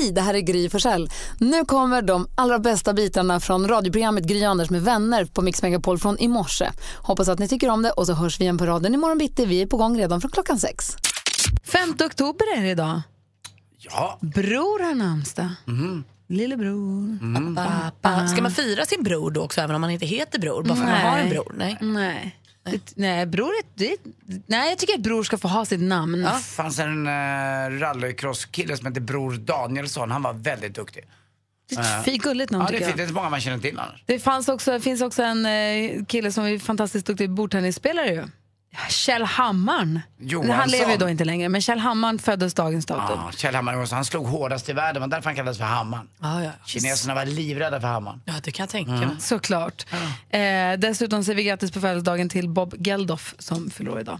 Hej, det här är Gry Forssell. Nu kommer de allra bästa bitarna från radioprogrammet Gry Anders med vänner på Mix Megapol från i morse. Hoppas att ni tycker om det och så hörs vi igen på raden imorgon bitti. Vi är på gång redan från klockan sex. 5 oktober är det idag. Ja. Bror har namnsdag. Mm. Lillebror. Mm. Pappa. Ska man fira sin bror då också, även om man inte heter bror? Bara för att man har en bror? Nej. Nej. Nej, bror är, det, nej, jag tycker att bror ska få ha sitt namn. Det fanns en uh, rallycross-kille som hette Bror Danielsson. Han var väldigt duktig. Det är ett fint gulligt namn Ja, det är tycker fint. Det är inte många man känner till annars. Det fanns också, finns också en eh, kille som är fantastiskt duktig bordtennisspelare ju. Kjell Hammarn. Johansson. Han lever ju då inte längre, men Kjell Hammarn föddes dagens datum. Ja, Kjell Hammar Johansson, han slog hårdast i världen. Var därför han kallades för Hammaren. Ja, ja. Kineserna var livrädda för Hammaren. ja, det kan jag tänka mig. Såklart. Eh, dessutom säger vi grattis på födelsedagen till Bob Geldof som fyller år idag.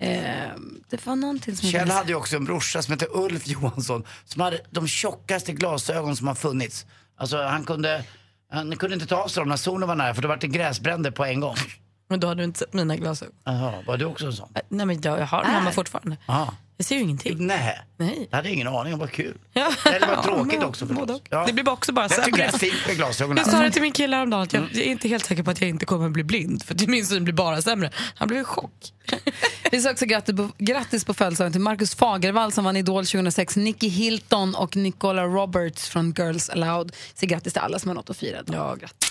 Eh, det var någonting som Kjell hade ju också en brorsa som hette Ulf Johansson som hade de tjockaste glasögon som har funnits. Alltså han kunde, han kunde inte ta av sig dem när solen var nära för då var det gräsbränder på en gång. Men då har du inte sett mina glasögon. Jaha, var du också en sån? Äh, Nej, men jag, jag har dem hemma fortfarande. Ja. Jag ser ju ingenting. Nej. Nej. Jag hade ingen aning, vad kul. Ja. Eller vad Ja, tråkigt också förstås. och. Det blir också bara Jag tycker sämre. det är fint med glasögon. Jag sa det till min kille häromdagen att jag, jag är inte helt säker på att jag inte kommer att bli blind för att min syn blir bara sämre. Han blev i chock. Vi säger också grattis på, grattis på födelsedagen till Marcus Fagervall som vann Idol 2006, Nicky Hilton och Nicola Roberts från Girls Aloud. Så grattis till alla som har något att fira. Ja, grattis.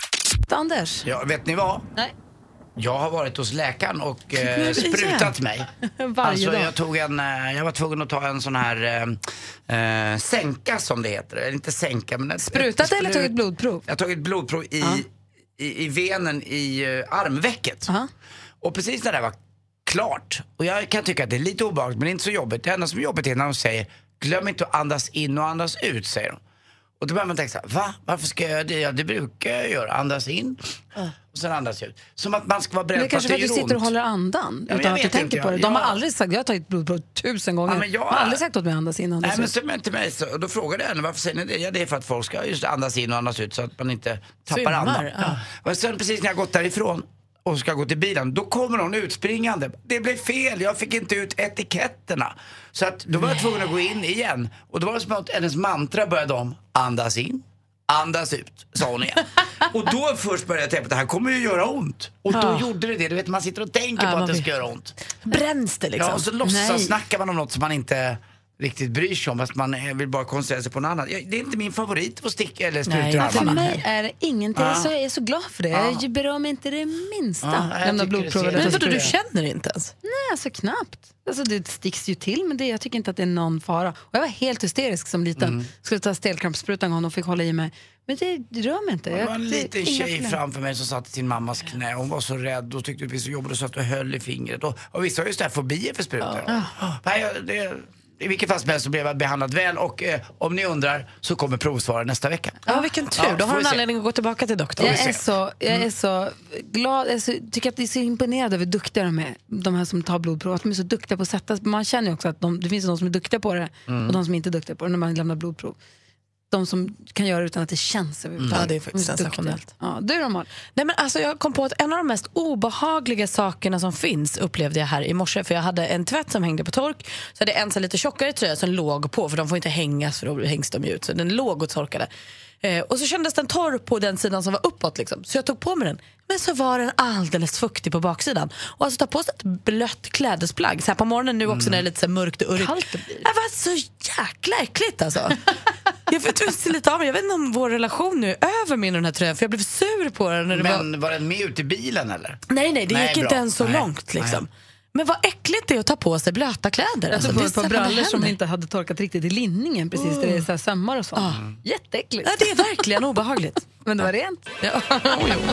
Anders? Ja, vet ni vad? Nej. Jag har varit hos läkaren och eh, sprutat mig. Varje alltså, dag. jag, tog en, eh, jag var tvungen att ta en sån här eh, eh, sänka som det heter. Eller inte sänka men... Ett, Sprutat ett eller tagit blodprov? Jag har tagit blodprov i, i, i venen i eh, armvecket. Aha. Och precis när det var klart, och jag kan tycka att det är lite obehagligt men det är inte så jobbigt. Det enda som är jobbigt är när de säger glöm inte att andas in och andas ut, säger de. Och då börjar man tänka så här, va? Varför ska jag göra det? Ja, det brukar jag göra. Andas in sen andas ut. Som att man ska vara beredd Det är på att kanske det för att du gör sitter och ont. håller andan men utan att du tänker på det. De har aldrig sagt, jag har tagit blodprov tusen gånger. Ja, men jag- De har aldrig sagt åt mig att andas in och Nej andas men ut. så, men till mig så, och då frågade jag henne varför säger ni det? Ja det är för att folk ska just andas in och andas ut så att man inte tappar Svimmar, andan. ja. Och sen precis när jag gått därifrån och ska gå till bilen, då kommer hon utspringande. Det blev fel, jag fick inte ut etiketterna. Så att då var jag tvungen att gå in igen. Och då var det som att hennes mantra började om, andas in, andas ut, sa hon igen. och då först började jag tänka på att det här kommer ju göra ont. Och då gjorde det det. Du vet man sitter och tänker Ja, på att det ska göra ont. Bränns det liksom? Ja, och så låtsas snackar man om något som man inte riktigt bryr sig om. Fast man vill bara koncentrera sig på något annat. Ja, Det är inte min favorit att sticka eller spruta Nej, För mig är det ingenting. Ja. Så jag är så glad för det. Ja. Jag berör mig inte det minsta. Ja, jag Lämna tycker det blodprov ser- eller Men vadå, du känner inte ens? Nej, alltså knappt. Alltså, det sticks ju till, men det, jag tycker inte att det är någon fara. Och jag var helt hysterisk som liten. Mm. Skulle ta stelkrampsspruta en gång och fick hålla i mig. Men det, det rör mig inte. Det var en det- liten tjej framför mig som satt i sin mammas knä. Hon var så rädd och tyckte det var så jobbigt och satt och höll i fingret. Och, och vissa har ju fobier för sprutor. Nej, jag- det, I vilket fall som helst så blev jag behandlad väl och eh, om ni undrar så kommer provsvaren nästa vecka. Ja, vilken tur. Ja, Då har du en se. anledning att gå tillbaka till doktorn. Jag är, så, jag är så glad, jag är så, tycker att det är så imponerad över hur duktiga de är, de här som tar blodprov. Att de är så duktiga på att sätta, man känner ju också att de, det finns de som är duktiga på det och de som inte är duktiga på det när man lämnar blodprov. De som kan göra det utan att det känns överhuvudtaget. Ja, det är faktiskt De sensationellt. Ja, du då? Nej, men alltså, jag kom på att en av de mest obehagliga sakerna som finns upplevde jag här i morse. För Jag hade en tvätt som hängde på tork. Så hade jag en lite tjockare tröja som låg på, för de får inte hängas för då hängs de ju ut. Så den låg och torkade. Eh, och så kändes den torr på den sidan som var uppåt. Liksom. Så jag tog på mig den. Men så var den alldeles fuktig på baksidan. Och alltså ta på sig ett blött klädesplagg så här på morgonen nu också när det är lite så mörkt och urrigt. Kallt det blir. Det var så jäkla äckligt alltså. jag inte lite av mig. Jag vet inte om vår relation nu är över med den här tröjan för jag blev sur på den. När det var... Men var den med ut i bilen eller? Nej, nej, det Nej, gick bra. inte ens så Nej, långt. Liksom. nej. Men vad äckligt det är att ta på sig blöta kläder. Jag Alltså, på brallor som inte hade torkat riktigt i linningen precis där det är så här sömmar och sånt. Jätteäckligt. Ja, det är verkligen obehagligt. Men det var rent. Ja. oh, jo.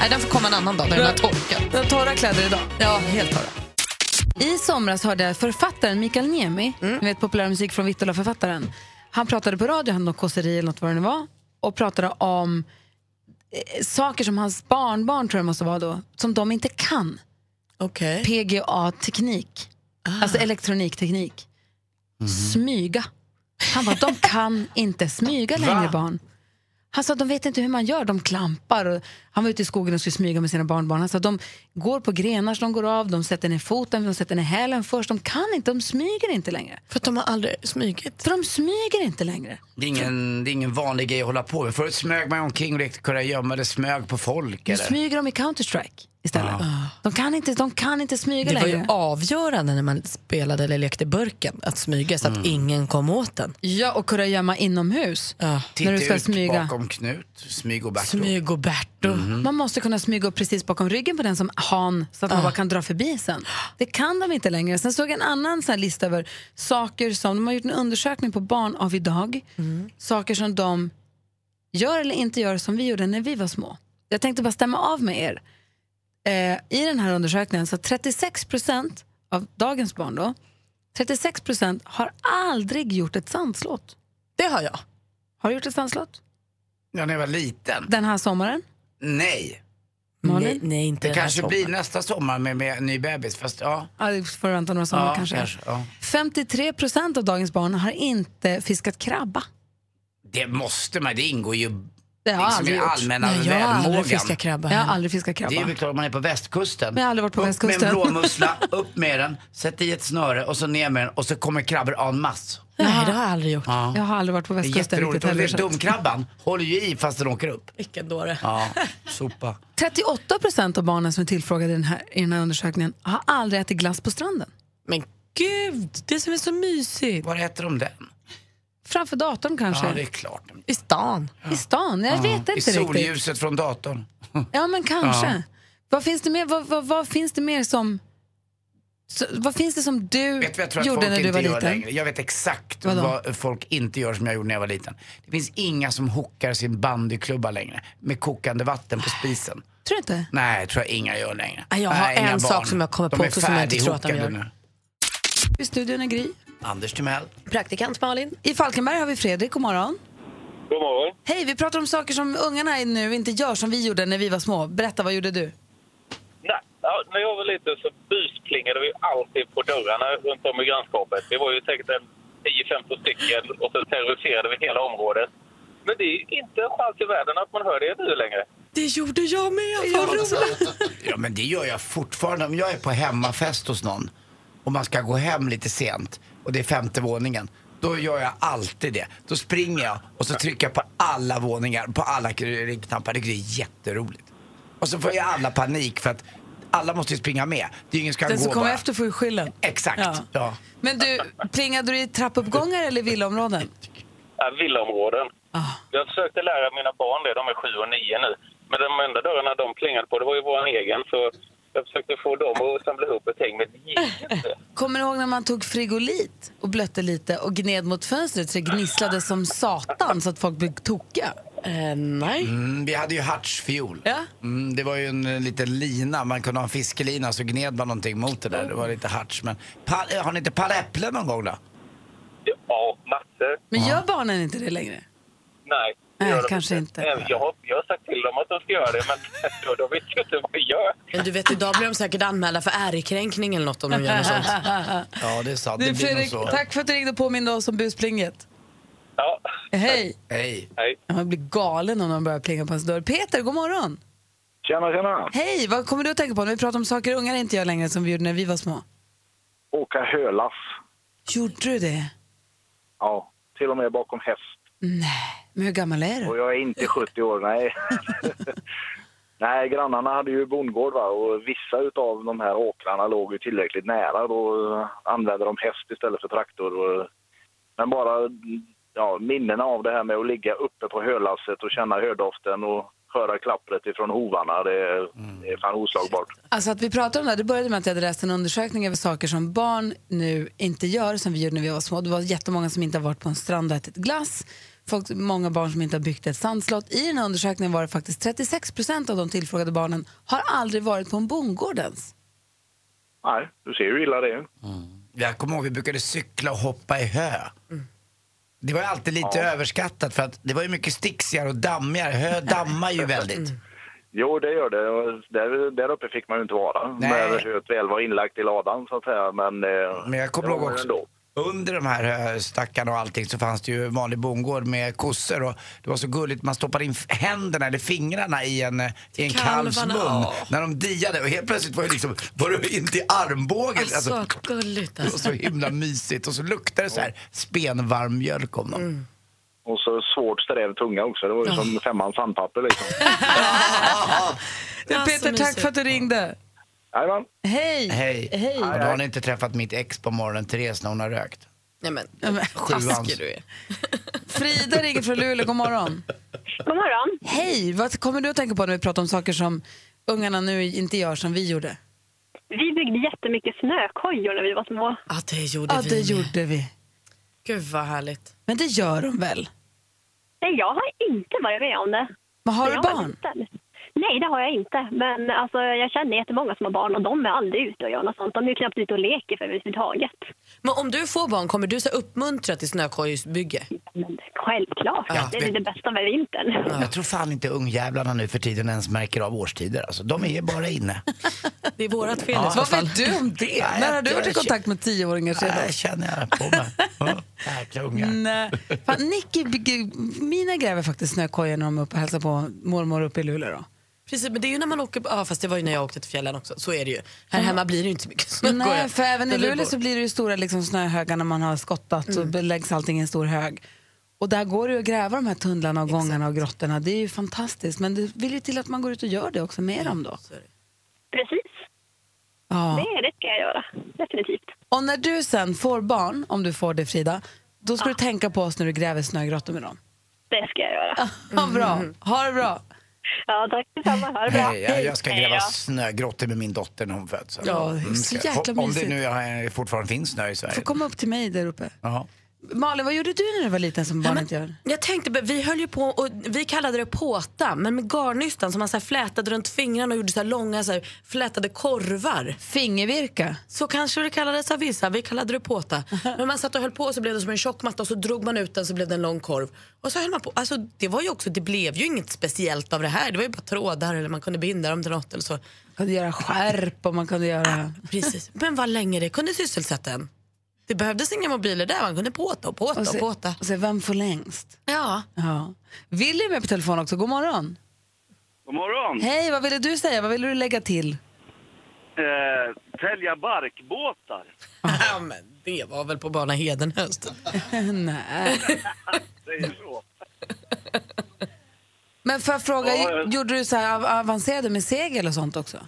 Nej, den får komma en annan dag när den har torkat. Jag har torra kläder idag. Ja, helt torra. I somras hörde jag författaren Mikael Niemi, Mm. ni vet populärmusik från Vittula-författaren. Han pratade på radio, han hade något kåseri eller något vad det nu var, och pratade om eh, saker som hans barnbarn, tror jag måste vara då, som de inte kan. Okej. PGA-teknik, alltså elektronikteknik. Smyga. Han bara, de kan inte smyga längre barn. Han sa de vet inte hur man gör, de klampar. Och han var ute i skogen och skulle smyga med sina barnbarn. Han sa de går på grenar så de går av, de sätter ner foten, de sätter ner hälen först. De kan inte, de smyger inte längre. För att de har aldrig smugit. För de smyger inte längre. Det är, ingen, det är ingen vanlig grej att hålla på med. Förut smög man omkring och lekte kurragömma eller smög på folk. Nu Eller? smyger de i Counter-Strike istället. De, kan inte, de kan inte smyga Det var ju längre. avgörande när man spelade eller lekte burken att smyga så att ingen kom åt den. Ja, och kurragömma inomhus. Ja. Titta när du ska ut smyga. bakom Knut, smyg och Berto. Smyg och Berto. Man måste kunna smyga upp precis bakom ryggen på den som han så att man bara kan dra förbi sen. Det kan de inte längre. Sen såg jag en annan sån här lista över saker som, de har gjort en undersökning på barn av idag. Saker som de gör eller inte gör som vi gjorde när vi var små. Jag tänkte bara stämma av med er. Eh, I den här undersökningen så 36 procent av dagens barn då, 36 procent har aldrig gjort ett sandslott. Det har jag. Har du gjort ett sandslott? Ja, när jag var liten. Den här sommaren? Nej. Nej, nej, inte Det kanske sommaren. blir nästa sommar med, med ny bebis. Fast ja. Ja, det får vänta några somrar ja, kanske. ja. 53 procent av dagens barn har inte fiskat krabba. Det måste man, det ingår ju Det har jag liksom aldrig i gjort. allmänna Nej, jag har aldrig välmågan. fiskat krabba. Jag har aldrig fiskat Det är krabba. väl klart man är på västkusten. Men jag har aldrig varit på upp västkusten. med en blåmussla, upp med den, sätt i ett snöre och så ner med den och så kommer krabbor en masse. Nej, det har jag aldrig gjort. Ja. Jag har aldrig varit på Det är västkusten riktigt heller. dumkrabban håller ju i fast den åker upp. Vilken dåre. Ja, sopa. 38 procent av barnen som är tillfrågade i den, här, i den här undersökningen har aldrig ätit glass på stranden. Men gud, det som är så mysigt. Var äter de den? Framför datorn kanske. Ja, det är klart. I stan. I stan, jag vet I inte riktigt. solljuset från datorn. Ja, men kanske. Vad finns det mer, vad, vad, vad finns det mer som... Så, vad finns det som du Vet vad jag gjorde när du var liten? längre? Jag vet exakt Vadå? vad folk inte gör som jag gjorde när jag var liten. Det finns inga som hookar sin bandyklubba längre med kokande vatten på spisen. Tror du inte? Nej, tror jag inga gör längre. Ja, jag har Nej, en sak som jag kommer De på också som jag inte tror att de gör. nu. I studion är Gry. Anders Timell. Praktikant Malin. I Falkenberg har vi Fredrik, god morgon. God morgon. Hej, vi pratar om saker som ungarna nu inte gör som vi gjorde när vi var små. Berätta, vad gjorde du? Nej, ja, när jag var liten så busplingade vi alltid på dörrarna runt om i grannskapet. Det var ju säkert en 10-15 stycken och så terroriserade vi hela området. Men det är inte en chans i världen att man hör det nu längre. Det gjorde jag med. Roligt. Ja, men det gör jag fortfarande. Om jag är på hemmafest hos någon och man ska gå hem lite sent och det är femte våningen. Då gör jag alltid det. Då springer jag och så trycker jag på alla våningar, på alla ringknappar. Det är jätteroligt. Och så får jag alla panik för att alla måste ju springa med. Det är ju ingen som kan Den gå som kommer bara. efter får ju skyllen. Exakt. Ja. Ja. Men du, plingade du i trappuppgångar eller villaområden? Ja, villaområden. Ah. Jag försökte lära mina barn det, de är sju och nio nu. Men de enda dörrarna de plingade på, det var ju vår egen. Så jag försökte få dem att samla ihop ett häng, men det gick inte. Kommer du ihåg när man tog frigolit och blötte lite och gned mot fönstret så det gnisslade som satan så att folk blev tokiga? Eh, nej. Mm, vi hade ju hartsfiol. Ja. Mm, det var ju en eh, liten lina, man kunde ha en fiskelina så gned man någonting mot det där. Det var lite harts. Men pa- eh, har ni inte palläpplen någon gång då? Ja, massor. Men gör barnen inte det längre? Nej. Det Nej, kanske inte. Nej, Jag har, jag har sagt till dem att de ska göra det, men de vet ju inte vad vi gör. Men du vet, idag blir de säkert anmälda för ärekränkning eller något om de gör något sånt. Ja, det är sant. Du det Fredrik, så. tack för att du ringde och påminde oss om busplinget. Ja, Hej! Hej. hej. Man blir galen om de börjar plinga på ens dörr. Peter, god morgon! Tjena, tjena. Hej, vad kommer du att tänka på när vi pratar om saker ungar inte gör längre som vi gjorde när vi var små? Åka hölass. Gjorde du det? Ja, till och med bakom häst. Nej, men hur gammal är Och du? jag är inte 70 år, nej. nej, grannarna hade ju bondgård va? och vissa utav de här åkrarna låg ju tillräckligt nära. Då använde de häst istället för traktor. Och, men bara ja, minnena av det här med att ligga uppe på hölasset och känna hördoften och höra klappret ifrån hovarna, det är, det är fan oslagbart. Alltså att vi pratar om det här, det började med att jag hade läst en undersökning över saker som barn nu inte gör som vi gjorde när vi var små. Det var jättemånga som inte har varit på en strand och ätit glass. Folk, många barn som inte har byggt ett sandslott. I den här undersökningen var det faktiskt 36 procent av de tillfrågade barnen har aldrig varit på en bondgård ens. Nej, du ser hur illa det är. Jag kommer ihåg vi brukade cykla och hoppa i hö. Det var alltid lite överskattat för att det var ju mycket sticksigare och dammigare. Hö dammar ju väldigt. Jo, det gör det. Och Där, där uppe fick man ju inte vara. Nej. När höet väl var inlagt i ladan, så att säga. Men, eh, Men jag kommer ihåg också, ändå. Under de här eh, stackarna och allting så fanns det ju en vanlig bondgård med kossor och det var så gulligt. Man stoppade in händerna eller fingrarna i en, eh, i en kalvs mun åh. när de diade och helt plötsligt var det liksom, var det inte i armbågen. Alltså, gulligt det var alltså. så himla mysigt och så luktade det så här spenvarm mjölk om dem. Och så svårt sträv tunga också. Det var ju som femmans sandpapper liksom. Du, Peter, tack för att du ringde. Jajamän. Hej! Hej. Hej. Och då har ni inte träffat mitt ex på morgonen, Therese, när hon har rökt. Nej, men, taskig du är. Frida ringer från Luleå, god morgon. God morgon. Hej! Vad kommer du att tänka på när vi pratar om saker som ungarna nu inte gör som vi gjorde? Vi byggde jättemycket snökojor när vi var små. Ja, det gjorde Ja, vi det gjorde vi. Gud vad härligt. Men det gör de väl? Nej, jag har inte varit med om det. Men har du jag var barn? liten. Nej, det har jag inte. Men alltså, jag känner jättemånga som har barn och de är aldrig ute och gör något sånt. De är ju knappt ute och leker för överhuvudtaget. Men om du får barn, kommer du så uppmuntra till snökojsbygge? Men självklart, Ja, det är vet- det bästa med vintern. Jag tror fan inte ungjävlarna nu för tiden ens märker av årstider. Alltså, de är bara inne. Det är vårat fel Ja. i så Vad fall. vet du om det? Nej, När har du jag- varit i kontakt med tioåringar Ja, sedan? det känner jag på mig. Ja, Jäkla ungar. Nej. Fan, Nicky, mina gräver faktiskt snökojor när de är uppe och hälsar på mormor uppe i Luleå. Då. Precis, men det är ju när man åker, ja fast det var ju när jag åkte till fjällen också, så är det ju. Här hemma blir det ju inte så mycket snökojor. Nej, för även i Luleå så blir det ju stora liksom, snöhögar när man har skottat så läggs allting i en stor hög. Och där går det ju att gräva de här tunnlarna och gångarna och grottorna. Det är ju fantastiskt. Men det vill ju till att man går ut och gör det också med dem då. Så är det. Precis, Ja. det, det ska jag göra. Definitivt. Och när du sen får barn, om du får det Frida, då ska du tänka på oss när du gräver snögrottor med dem. Det ska jag göra. Ha bra, ha det bra. Ja, tack detsamma. Ha det bra. Hej, jag, jag ska Hej gräva då. snögrottor med min dotter när hon föds. Ja, det är så ska- jäkla Om det mysigt. nu är- fortfarande finns snö i Får Sverige. komma upp till mig där uppe. Ja. Malin, vad gjorde du när du var liten som barn men- inte gör? Jag tänkte, vi höll ju på och vi kallade det påta, men med garnnystan som man så här flätade runt fingrarna och gjorde så långa så här flätade korvar. Fingervirka. Så kanske det kallades av vissa, vi kallade det påta. Men man satt och höll på och så blev det som en tjock matta och så drog man ut den så blev det en lång korv. Och så höll man på. Alltså, det var ju också, det blev ju inget speciellt av det här. Det var ju bara trådar eller man kunde binda dem till något eller så. Man kunde göra skärp och man kunde göra... Precis. Men vad länge det kunde sysselsätta en. Det behövdes inga mobiler där, man kunde påta och påta Och och, se, påta. och se vem får längst. Ja. Ja. Willy är med på telefon också. God morgon. God morgon! Hej, vad ville du säga? Vad ville du lägga till? Eh, sälja barkbåtar. ja, men det var väl på bana Hedenhöst. Nej. Säger så. Men för jag fråga, Ja, jag- gjorde du så här av- avancerade med segel och sånt också?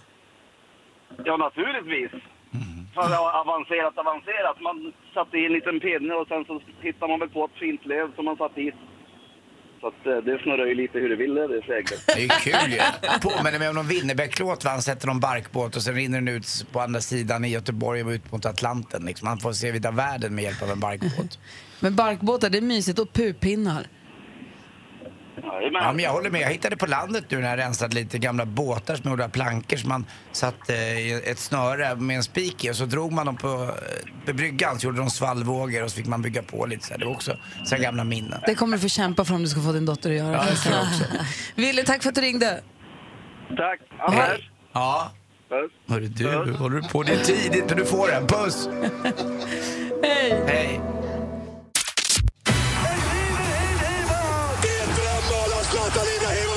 Ja, naturligtvis. För det var avancerat, avancerat. Man satte i en liten pinne och sen så hittade man väl på ett fint löv som man satte i. Så att eh, det snurrar ju lite hur det ville det seglet. Det är ju kul ju. Påminner mig om någon Winnerbäck-låt va? Han sätter någon barkbåt och sen rinner den ut på andra sidan i Göteborg och ut mot Atlanten. Liksom. Han får se vida världen med hjälp av en barkbåt. Men barkbåtar, det är mysigt. Och pupinnar. Jajamän. Ja, men jag håller med. Jag hittade på landet nu när jag rensade lite gamla båtar som gjorda plankor som man satte i ett snöre med en spik i och så drog man dem på, eh, på bryggan så gjorde de svallvågor och så fick man bygga på lite så här. Det var också så gamla minnen. Det kommer du få kämpa för om du ska få din dotter att göra. Ja, det tror jag också. Willy, tack för att du ringde. Tack! Anders! Ja. Puss. Hörru du, håller du på? Det är tidigt men du får den. Puss! Hej! Hej! Marco Lina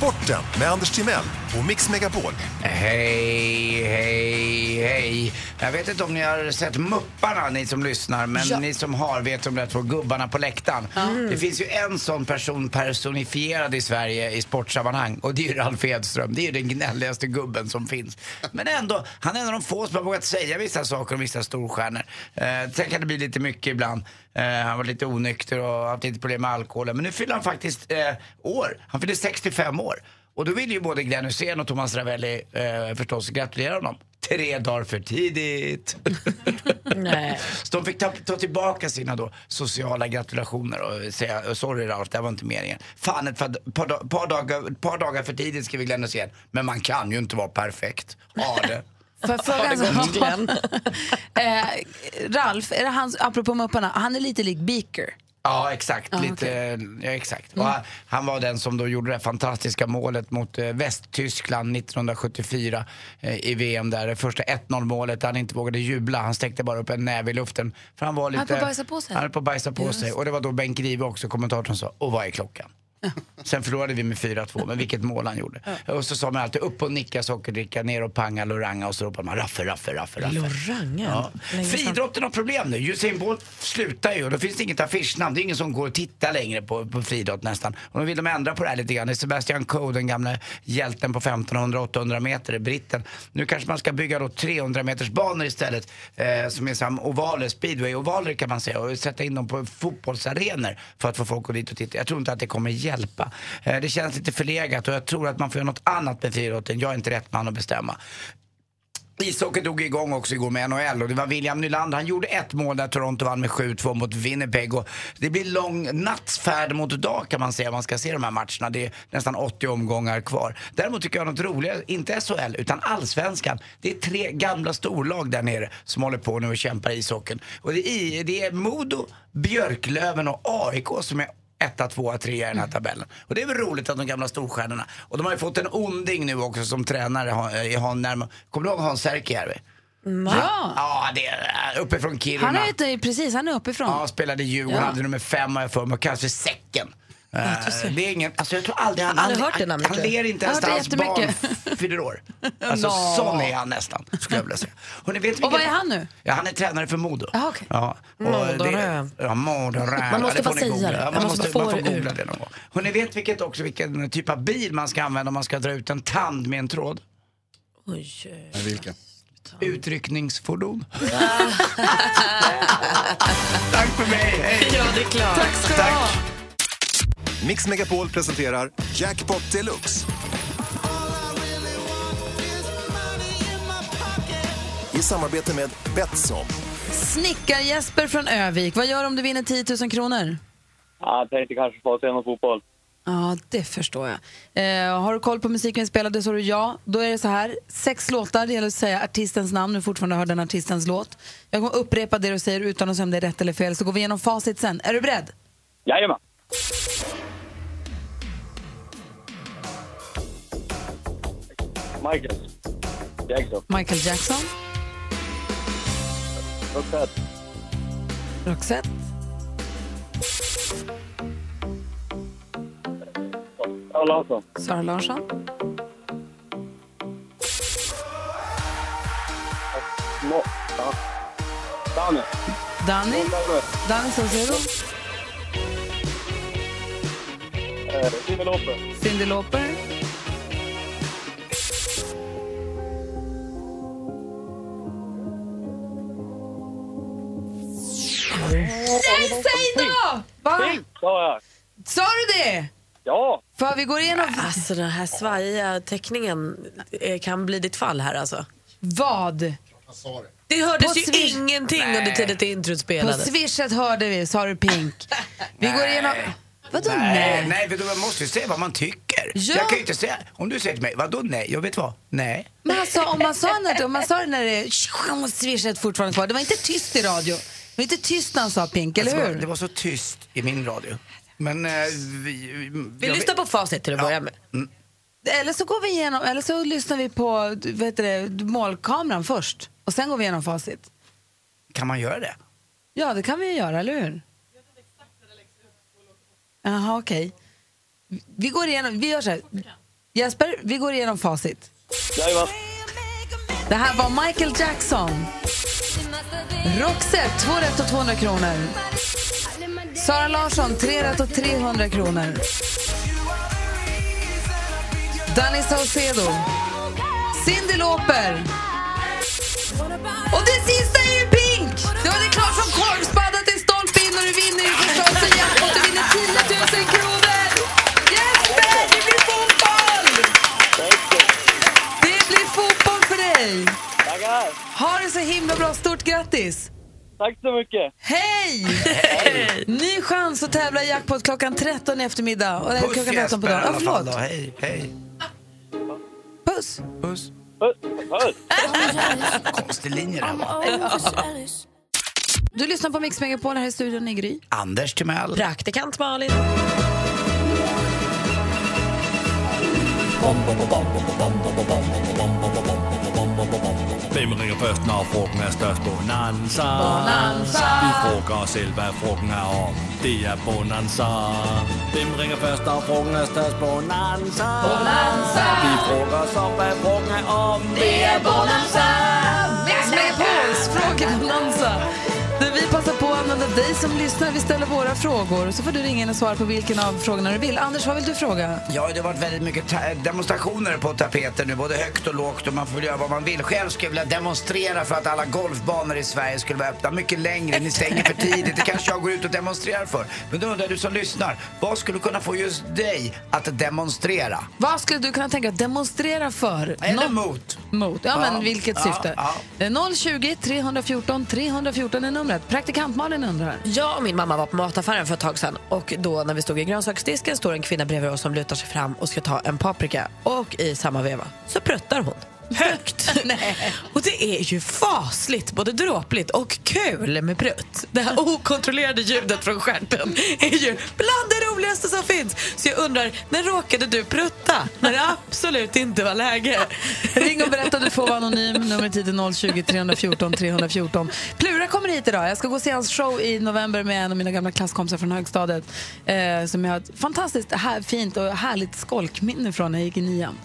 Sporten med Anders Timell och Mix Megapol. Hej, hej, hej. Jag vet inte om ni har sett Mupparna, ni som lyssnar, men Ja. ni som har vet om de där två gubbarna på läktaren. Det finns ju en sån person personifierad i Sverige i sportsammanhang och det är ju Ralf Edström. Det är ju den gnälligaste gubben som finns. Men ändå, han är en av de få som har vågat säga vissa saker om vissa storstjärnor. Eh, sen kan det bli lite mycket ibland. Eh, han var lite onykter och haft lite problem med alkoholen. Men nu fyller han faktiskt eh, år. Han fyller 65 år. Och då vill ju både Glenn Hysén och Thomas Ravelli eh, förstås gratulera honom. Tre dagar för tidigt. Nej. Så de fick ta, ta tillbaka sina då sociala gratulationer och säga sorry Ralf, det här var inte meningen. Fan, ett par, par, par, dagar, par dagar för tidigt vi Glenn Hysén. Men man kan ju inte vara perfekt. Ja det. Får jag fråga en eh, Ralf, är det han, apropå Mupparna, han är lite lik Beaker. Ja, exakt. lite, ja, exakt. Och han, han var den som då gjorde det fantastiska målet mot eh, Västtyskland 1974 eh, i VM där. Det första 1-0 målet, han inte vågade jubla. Han sträckte bara upp en näve i luften. För han var lite... Han höll på att bajsa på sig. Han höll på att bajsa på sig. Och det var då Bengt Grive också, kommentatorn, sa, och vad är klockan? Sen förlorade vi med 4-2, men vilket mål han gjorde. Och så sa man alltid upp och nicka sockerdricka, ner och panga Loranga och så ropade man raffe, raffe, raffe, raffe. Loranga? Ja. Friidrotten har problem nu. Usain Bolt slutar ju och då finns det inget affischnamn. Det är ingen som går och tittar längre på, på friidrott nästan. Och då vill de ändra på det här lite grann. Det är Sebastian Coe, den gamla hjälten på 1500-800 meter, britten. Nu kanske man ska bygga då 300 meters banor istället. Eh, som är som ovaler, speedway-ovaler kan man säga. Och sätta in dem på fotbollsarenor för att få folk att dit och titta. Jag tror inte att det kommer hjälpa. Eh, det känns lite förlegat och jag tror att man får göra något annat med friidrotten. Jag är inte rätt man att bestämma. Ishockey drog igång också igår med NHL och det var William Nylander. Han gjorde ett mål där Toronto vann med 7-2 mot Winnipeg. Och det blir lång nattsfärd mot dag kan man säga om man ska se de här matcherna. Det är nästan 80 omgångar kvar. Däremot tycker jag något roligare, inte SHL utan Allsvenskan. Det är tre gamla storlag där nere som håller på nu och kämpar i ishockeyn. Och det är, det är Modo, Björklöven och AIK som är etta, tvåa, trea i den här tabellen. Och det är väl roligt att de gamla storstjärnorna. Och de har ju fått en onding nu också som tränare i Han. Kommer du ihåg Hans Särkijärvi? Ja, Ja, det är uppifrån Kiruna. han är, inte, precis, han är uppifrån. Ja, spelade Djurgården, Ja. hade nummer fem har jag för mig och kallas för Säcken. Eh, det är ingen, alltså jag tror aldrig han, Aldrig han, hört det namnet, han jag. ler inte ens när hans barn fyller år. Alltså Nå. sån är han nästan, skulle jag vilja säga. Hörrni, vet Och vad är han nu? Ja, han är tränare för Modo. Jaha, okej. Ja, det- Ja, Moderö. Man måste Ja, bara ni säga googla. det. Ja, Man man, måste man får det ur. googla det någon gång. Hörni, vet vilket också vilken typ av bil man ska använda om man ska dra ut en tand med en tråd? Oj. Men vilken? Utryckningsfordon. Tack för mig, hej! Ja, det är klart. Tack ska du ha. Mix Megapol presenterar Jackpot Deluxe. I samarbete med Betsson. Snickar-Jesper från Övik, vad gör du om du vinner 10 000 kronor? Ja, jag tänkte kanske få se någon fotboll. Ja, det förstår jag. Eh, har du koll på musiken vi spelade så du ja. Då är det så här, sex låtar, det gäller att säga artistens namn, du fortfarande hör den artistens låt. Jag kommer upprepa det du säger utan att säga om det är rätt eller fel, så går vi igenom facit sen. Är du beredd? Jajamän. Michael. Jackson. Michael Jackson, Roxette. Roxette, Sara Larsson. Sara Larsson, Mo... Ja. Danny, Danne. Danny Saucedo, Eh, Cyndi Lauper. Cyndi Lauper, Det? Ja. För vi går igenom... Alltså den här svajiga teckningen eh, kan bli ditt fall här alltså. Vad? Det hördes På ju ingenting under tiden till introt På spelades. swishet hörde vi, sa du Pink. Vi går igenom... Vadå Nej, nej? nej, man måste ju säga vad man tycker. Ja. Jag kan ju inte säga, om du säger till mig, vadå nej? Jag vet vad, nej. Men alltså, om man sa, när, om man sa det när det swishet fortfarande kvar, det var inte tyst i radio. Det var inte tyst när han sa Pink, eller Alltså, hur? Det var så tyst i min radio. Men eh, vi... Vi jag lyssnar vet- på facit till att börja med. Eller så går vi igenom, eller så lyssnar vi på heter det, målkameran först. Och sen går vi igenom facit. Kan man göra det? Ja, det kan vi ju göra, eller hur? Jaha, okej. Vi går igenom, vi gör så här. Jesper, vi går igenom facit. Jajamän. Det här var Michael Jackson. Roxette, 2 rätt och 200 kronor. Sara Larsson, 3 rätt och 300 kronor. Danny Saucedo. Cyndi Lauper. Och det sista är ju Pink! Det var det klart som korvspaddat till stolpe in och du vinner ju förstås en jackpot. Du vinner 10 000 kronor! Jesper, det blir fotboll! Det blir fotboll för dig! Tackar. Ha det så himla bra. Stort grattis! Tack så mycket. Hej! Ny chans att tävla i jackpot klockan 13 i eftermiddag. Och, Puss klockan 13 på dagen. Då. förlåt. Hej, hej. Puss! Du lyssnar på Mix Megapol här i studion i Gry. Anders Timell. Praktikant Malin. Hvem ringer først, når frugten er størst? Bonanza. Bonanza. Vi frågar os selv, hvad frugten er om. Det er Bonanza. Hvem ringer først, når frugten er størst? Bonanza. Bonanza. Vi frågar os om, hvad frugten er om. Det er Bonanza! Mix Megapols frågebonanza. Använda dig som lyssnar. Vi ställer våra frågor så får du ringa in och svara på vilken av frågorna du vill. Anders, vad vill du fråga? Ja, det har varit väldigt mycket demonstrationer på tapeten nu, både högt och lågt och man får göra vad man vill. Själv skulle jag vilja demonstrera för att alla golfbanor i Sverige skulle vara öppna mycket längre. Ni stänger för tidigt, det kanske jag går ut och demonstrerar för. Men då undrar du som lyssnar, vad skulle kunna få just dig att demonstrera? Vad skulle du kunna tänka demonstrera för? Eller Nå- mot? Mot, ja, Ja, men vilket ja, syfte? ja. Eh, 020 314 314 är numret. Praktikant Malin undrar. Jag och min mamma var på mataffären för ett tag sedan och då när vi stod i grönsaksdisken står en kvinna bredvid oss som lutar sig fram och ska ta en paprika och i samma veva så pruttar hon. Högt! och det är ju fasligt, både dråpligt och kul med prutt. Det här okontrollerade ljudet från stjärten är ju bland det roligaste som finns. Så jag undrar, när råkade du prutta? När det absolut inte var läge. Ring och berätta, du får vara anonym. Numret hit är 020 314 314. Plura kommer hit idag. Jag ska gå och se hans show i november med en av mina gamla klasskompisar från högstadiet. Eh, som jag har ett fantastiskt här, fint och härligt skolkminne från när jag gick i nian.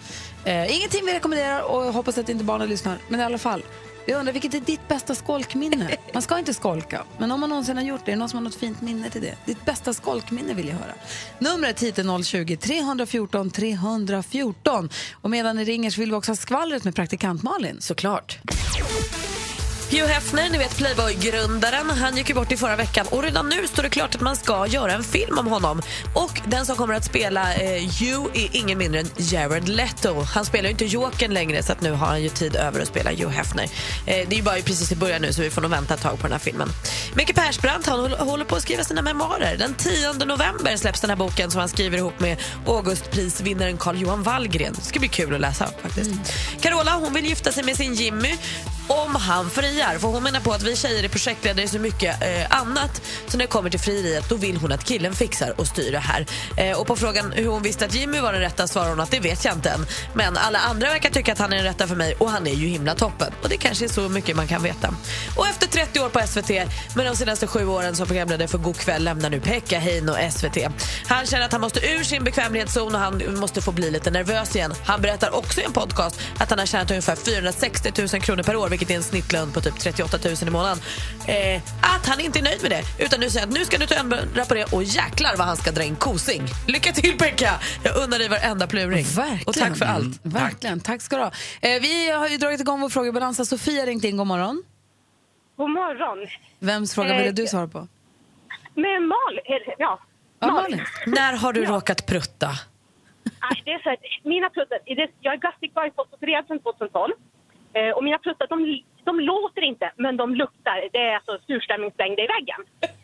Eh, ingenting vi rekommenderar och jag hoppas att inte barnen lyssnar. Men i alla fall. Jag undrar, vilket är ditt bästa skolkminne? Man ska inte skolka, men om man någonsin har gjort det, är det någon som har något fint minne till det? Ditt bästa skolkminne vill jag höra. Numret hit är 020 314 314. Och medan ni ringer så vill vi också ha skvallret med praktikant Malin. Såklart. Hugh Hefner, ni vet Playboy-grundaren, han gick ju bort i förra veckan och redan nu står det klart att man ska göra en film om honom. Och den som kommer att spela eh, Hugh är ingen mindre än Jared Leto. Han spelar ju inte Jokern längre så att nu har han ju tid över att spela Hugh Hefner. Eh, det är ju bara precis i början nu så vi får nog vänta ett tag på den här filmen. Micke Persbrandt han håller- på att skriva sina memoarer. Den 10 november släpps den här boken som han skriver ihop med Augustprisvinnaren Carl-Johan Wallgren. Det ska bli kul att läsa faktiskt. Carola hon vill gifta sig med sin Jimmy om han friar. För hon menar på att vi tjejer är projektledare så mycket eh, annat. Så när det kommer till frieriet då vill hon att killen fixar och styr det här. Eh, och på frågan hur hon visste att Jimmy var den rätta svarar hon att det vet jag inte än. Men alla andra verkar tycka att han är den rätta för mig och han är ju himla toppen. Och det kanske är så mycket man kan veta. Och efter 30 år på SVT med de senaste sju åren som programledare för God kväll lämnar nu Pekka Hein och SVT. Han känner att han måste ur sin bekvämlighetszon och han måste få bli lite nervös igen. Han berättar också i en podcast att han har tjänat ungefär 460 000 kronor per år vilket är en snittlön på typ 38 000 i månaden. Eh, att han inte är nöjd med det utan nu säger att nu ska du ta ändra på det och jäklar vad han ska dra in kosing. Lycka till Pekka! Jag undrar dig varenda pluring. Verkligen. Och tack för allt. Verkligen. Tack ska du ha. Eh, vi har ju dragit igång vår frågebalans. Sofia ringt in. God morgon. God morgon. Vems fråga ville du svara på? Med eller, ja. Ja, Malin. När har du råkat prutta? Nej, det är så här, mina det- jag är gastric bypass-opererad sedan 2012. Eh, och mina pluttar, de, de låter inte, men de luktar. Det är alltså surströmmingslängd i väggen.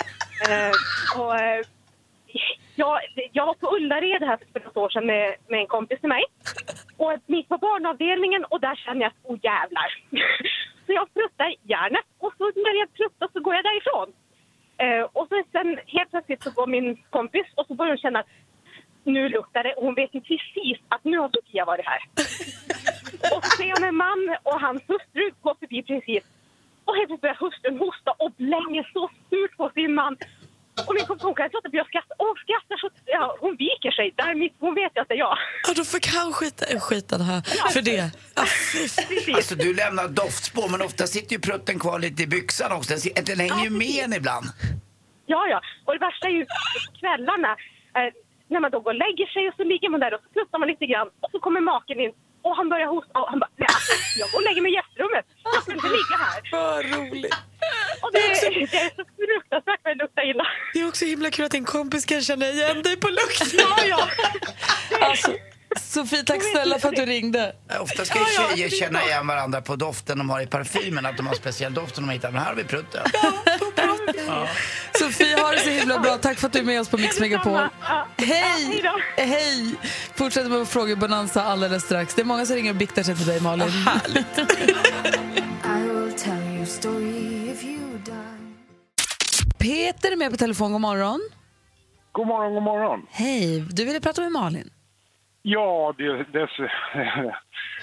Eh, och, eh, jag, jag var på Ullared här för något år sedan med, med en kompis till mig. Och mitt på barnavdelningen och där känner jag att oh jävlar. så jag pruttar järnet och så när jag pruttar så går jag därifrån. Eh, och så sen helt plötsligt så går min kompis och så börjar hon känna att nu luktar det och hon vet ju precis att nu har Sofia varit här. och så ser jag en man och hans hustru går förbi precis. Och helt plötsligt börjar hustrun hosta och blänger så surt på sin man. Och min kompis hon kan inte låta bli att skratta. Och hon skrattar så ja, hon viker sig. Där mitt, hon vet ju att det är jag. Ja, då fick han skita, skiten här för det. Ja. Precis. Alltså du lämnar doftspår men ofta sitter ju prutten kvar lite i byxan också. Den, hänger ju med en ibland. Ja, ja. Och det värsta är ju kvällarna. Eh, när man då går och lägger sig och så ligger man där och så pluttar man lite grann och så kommer maken in och han börjar hosta och han bara, nej, alltså, jag går och lägger mig i gästrummet. Jag ska inte ligga här. Vad roligt. Och det, det är så fruktansvärt vad det luktar illa. Det är också himla kul att din kompis kan känna igen dig på lukten. Ja, ja. Alltså, Sofie, tack snälla för att du ringde. Ofta ska ju tjejer känna igen varandra på doften de har i parfymen. Att de har speciell doft som de hittar. Men här har vi prutten. Sofie, ha det så himla bra. Tack för att du är med oss på Mix Megapol. Ja, ja, Hej! då. Hej! Fortsätter med frågebonanza alldeles strax. Det är många som ringer och biktar sig till dig, Malin. Peter är med på telefon. God morgon. God morgon, god morgon. Hej, du ville prata med Malin. Ja, det... det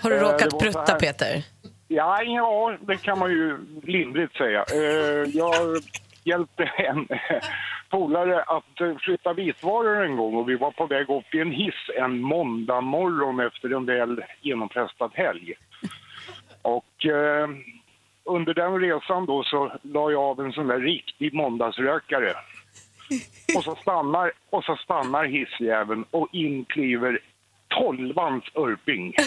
Har du Eh, råkat prutta. Peter? Ja, ja, det kan man ju lindrigt säga. Eh, Jag hjälpte en polare att eh, flytta vitvaror en gång och vi var på väg upp i en hiss en måndag morgon efter en väl genomfestad helg. Och eh, under den resan då så la jag av en sån där riktig måndagsrökare. Och så stannar, och så stannar hissjäveln och in kliver tolvans Örping.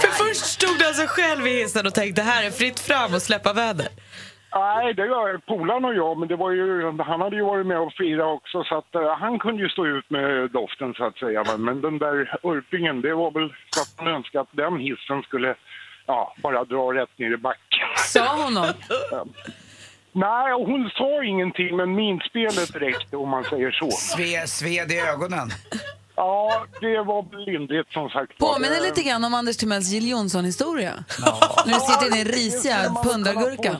För först stod du alltså själv i hissen och tänkte här är fritt fram och släppa väder. Nej, det var polaren och jag, men det var ju, han hade ju varit med och firat också så att eh, han kunde ju stå ut med doften så att säga. Men den där Örpingen, det var väl så att man önskade att den hissen skulle ja, bara dra rätt ner i backen. Sa hon något? Nej, hon sa ingenting, men minspelet räckte om man säger så. Sve, sved i ögonen. Ja, det var lindrigt som sagt. Påminner Eh, lite grann om Anders Timells Jill Johnson-historia. När du sitter i din risiga pundargurka.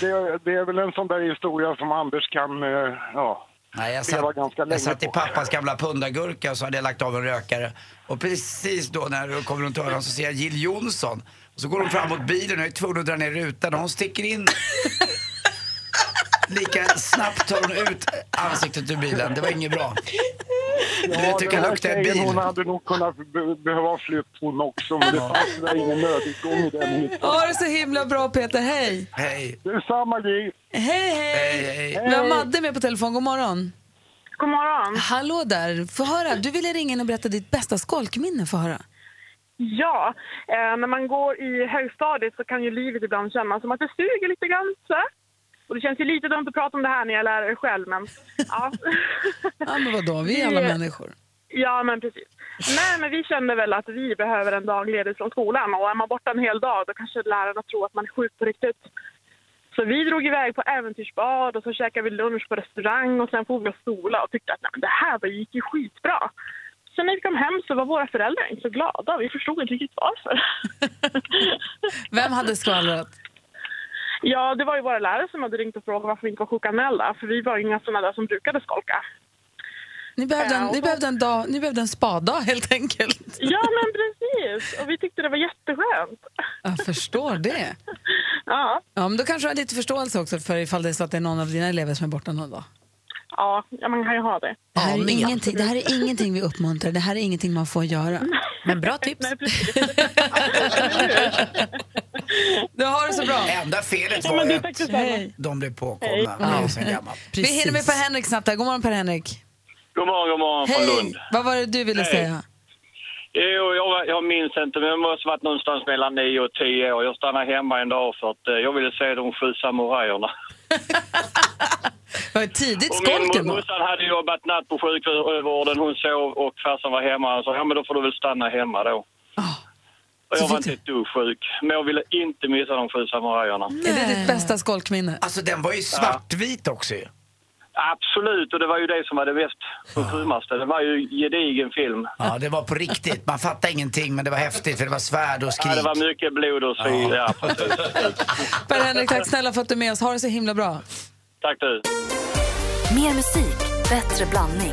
Det, det är väl en sån där historia som Anders kan, eh, ja, Nej, jag satt, ganska länge jag satt i pappas gamla pundargurka och så hade jag lagt av en rökare. Och precis då när du kommer runt hörnan så ser jag Jill Johnson. Och så går hon fram mot bilen och jag är tvungen att dra ner rutan och hon sticker in. Lika snabbt tar hon ut ansiktet ur bilen. Det var inget bra. Du hur det kan lukta tjejen, bil. Hon hade nog kunnat be behöva flytt hon också, men det fanns där ingen nödutgång i den hytten. Ha det så himla bra Peter, hej! Hej! Detsamma Gry! Hej, hej! Hej, hej. Vi har Madde med på telefon, god morgon. God morgon. Hallå där, få höra. Du ville ringa in och berätta ditt bästa skolkminne, få höra. Ja, eh, när man går i högstadiet så kan ju livet ibland kännas som att det suger lite grann. Så. Och det känns ju lite dumt att prata om det här när jag är lärare själv, men ja. Ja, men vadå, vi är alla människor. Ja, men precis. Nej, men vi kände väl att vi behöver en dag ledigt från skolan och är man borta en hel dag då kanske lärarna tror att man är sjuk på riktigt. Så vi drog iväg på äventyrsbad och så käkade vi lunch på restaurang och sen får vi och sola och tyckte att nej, det här gick ju skitbra. Sen när vi kom hem så var våra föräldrar inte så glada. Vi förstod inte riktigt varför. Vem hade skvallrat? Ja, det var ju våra lärare som hade ringt och frågat varför vi inte var sjukanmälda. För vi var ju inga sådana där som brukade skolka. Ni behövde, en, Ja, och ni, behövde en dag, ni behövde en spadag helt enkelt. Ja, men precis. Och vi tyckte det var jätteskönt. Jag förstår det. Ja, Ja, men då kanske du har lite förståelse också för ifall det är så att det är någon av dina elever som är borta någon dag. Ja, man kan ju ha det. Det här, är ingenting, det här är ingenting vi uppmuntrar, det här är ingenting man får göra. Men bra tips. Nej, precis. Du har det så bra. Enda felet var ju det är tack att de blev påkomna. Vi hinner med Per-Henrik snabbt här. God morgon Per-Henrik. God morgon, god morgon från Lund. Vad var det du ville Hej. säga? Jo, jag, jag minns inte, men det måste varit någonstans mellan 9 och 10 år. Jag stannade hemma en dag för att eh, jag ville se de sju samurajerna. Var det tidigt Och min morsan hade jobbat natt på sjukvården, hon sov och farsan var hemma. Han sa, ja men då får du väl stanna hemma då. Ah, och jag var inte ett dugg sjuk, men jag ville inte missa de sju samurajerna. Är det ditt bästa skolkminne? Alltså den var ju svartvit också ju. Absolut, och det var ju det som var det mest kulturmaste. Det var ju gedigen film. Ja, det var på riktigt. Man fattade ingenting men det var häftigt för det var svärd och Ja, skrik. det var mycket blod och svin. Ja. precis. Per-Henrik, tack snälla för att du är med oss. Ha det så himla bra. Tack du. Mer musik, bättre blandning.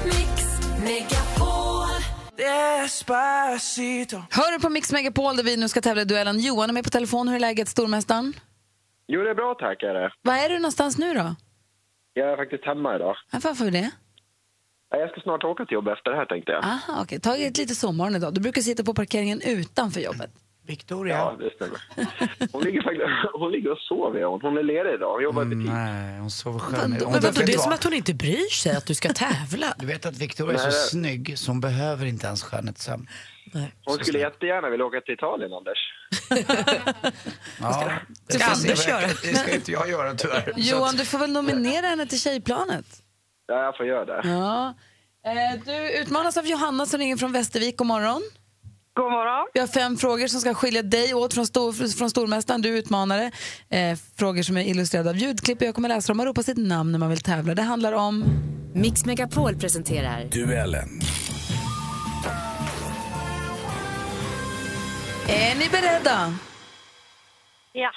Hör du på Mix Megapol där vi nu ska tävla i duellen. Johan är med på telefon. Hur är läget, stormästaren? Jo, det är bra tack. Är det. Var är du någonstans nu då? Jag är faktiskt hemma idag. Ja, Varför det? Ja, Jag ska snart åka till jobb efter det här tänkte jag. Aha, okej. Ta ett lite sovmorgon idag. Du brukar sitta på parkeringen utanför jobbet. Victoria? Ja, det stämmer. Hon ligger, faktiskt, hon ligger och sover. Hon, hon är ledig idag. Hon jobbar i butik. Nej, hon sover själv. Men vet det är som att hon inte bryr sig att du ska tävla. Du vet att Victoria är så snygg så hon behöver inte ens skönhetssömn. Hon skulle jättegärna vilja åka till Italien, Anders. Ja, det Ska Anders göra? Det ska inte jag göra tyvärr. Johan, du får väl nominera henne till Tjejplanet? Ja, jag får göra det. Ja. Eh, Du utmanas av Johanna som ringer från Västervik. God morgon. God morgon. Vi har fem frågor som ska skilja dig åt från, stor, från stormästaren. Du är utmanare. Eh, frågor som är illustrerade av ljudklipp. Jag kommer läsa dem och ropa sitt namn när man vill tävla. Det handlar om... Mix Megapol presenterar Duellen. Är ni beredda? Ja.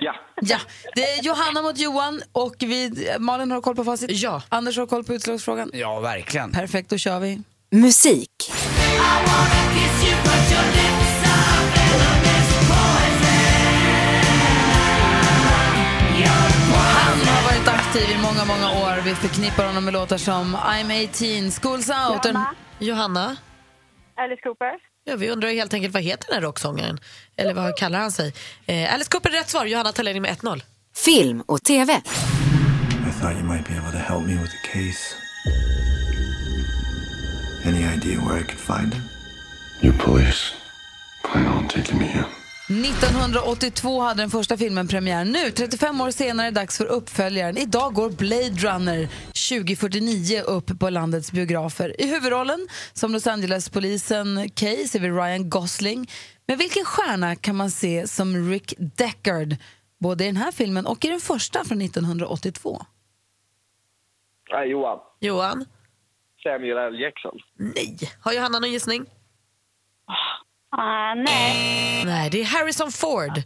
Ja. Ja, det är Johanna mot Johan och vi, Malin har koll på facit. Ja. Anders har koll på utslagsfrågan. Ja, verkligen. Perfekt, då kör vi. Musik. Han aktiv i många, många år. Vi förknippar honom med låtar som I'm 18, School's Out. Johanna. Johanna? Alice Cooper. Ja, vi undrar helt enkelt vad heter den här rocksångaren? Eller vad kallar han sig? Eh, Alice Cooper är rätt svar. Johanna tar ledning med 1-0. Film och TV. I thought you might be able to help me with the case. Any idea where I could find him? You police plan on taking me in? 1982 hade den första filmen premiär. Nu, 35 år senare, är det dags för uppföljaren. Idag går Blade Runner 2049 upp på landets biografer. I huvudrollen som Los Angeles-polisen Kay ser vi Ryan Gosling. Men vilken stjärna kan man se som Rick Deckard både i den här filmen och i den första från 1982? Nej, Johan. Johan? Samuel L. Jackson. Nej. Har Johanna någon gissning? Ah, nej. Nej, det är Harrison Ford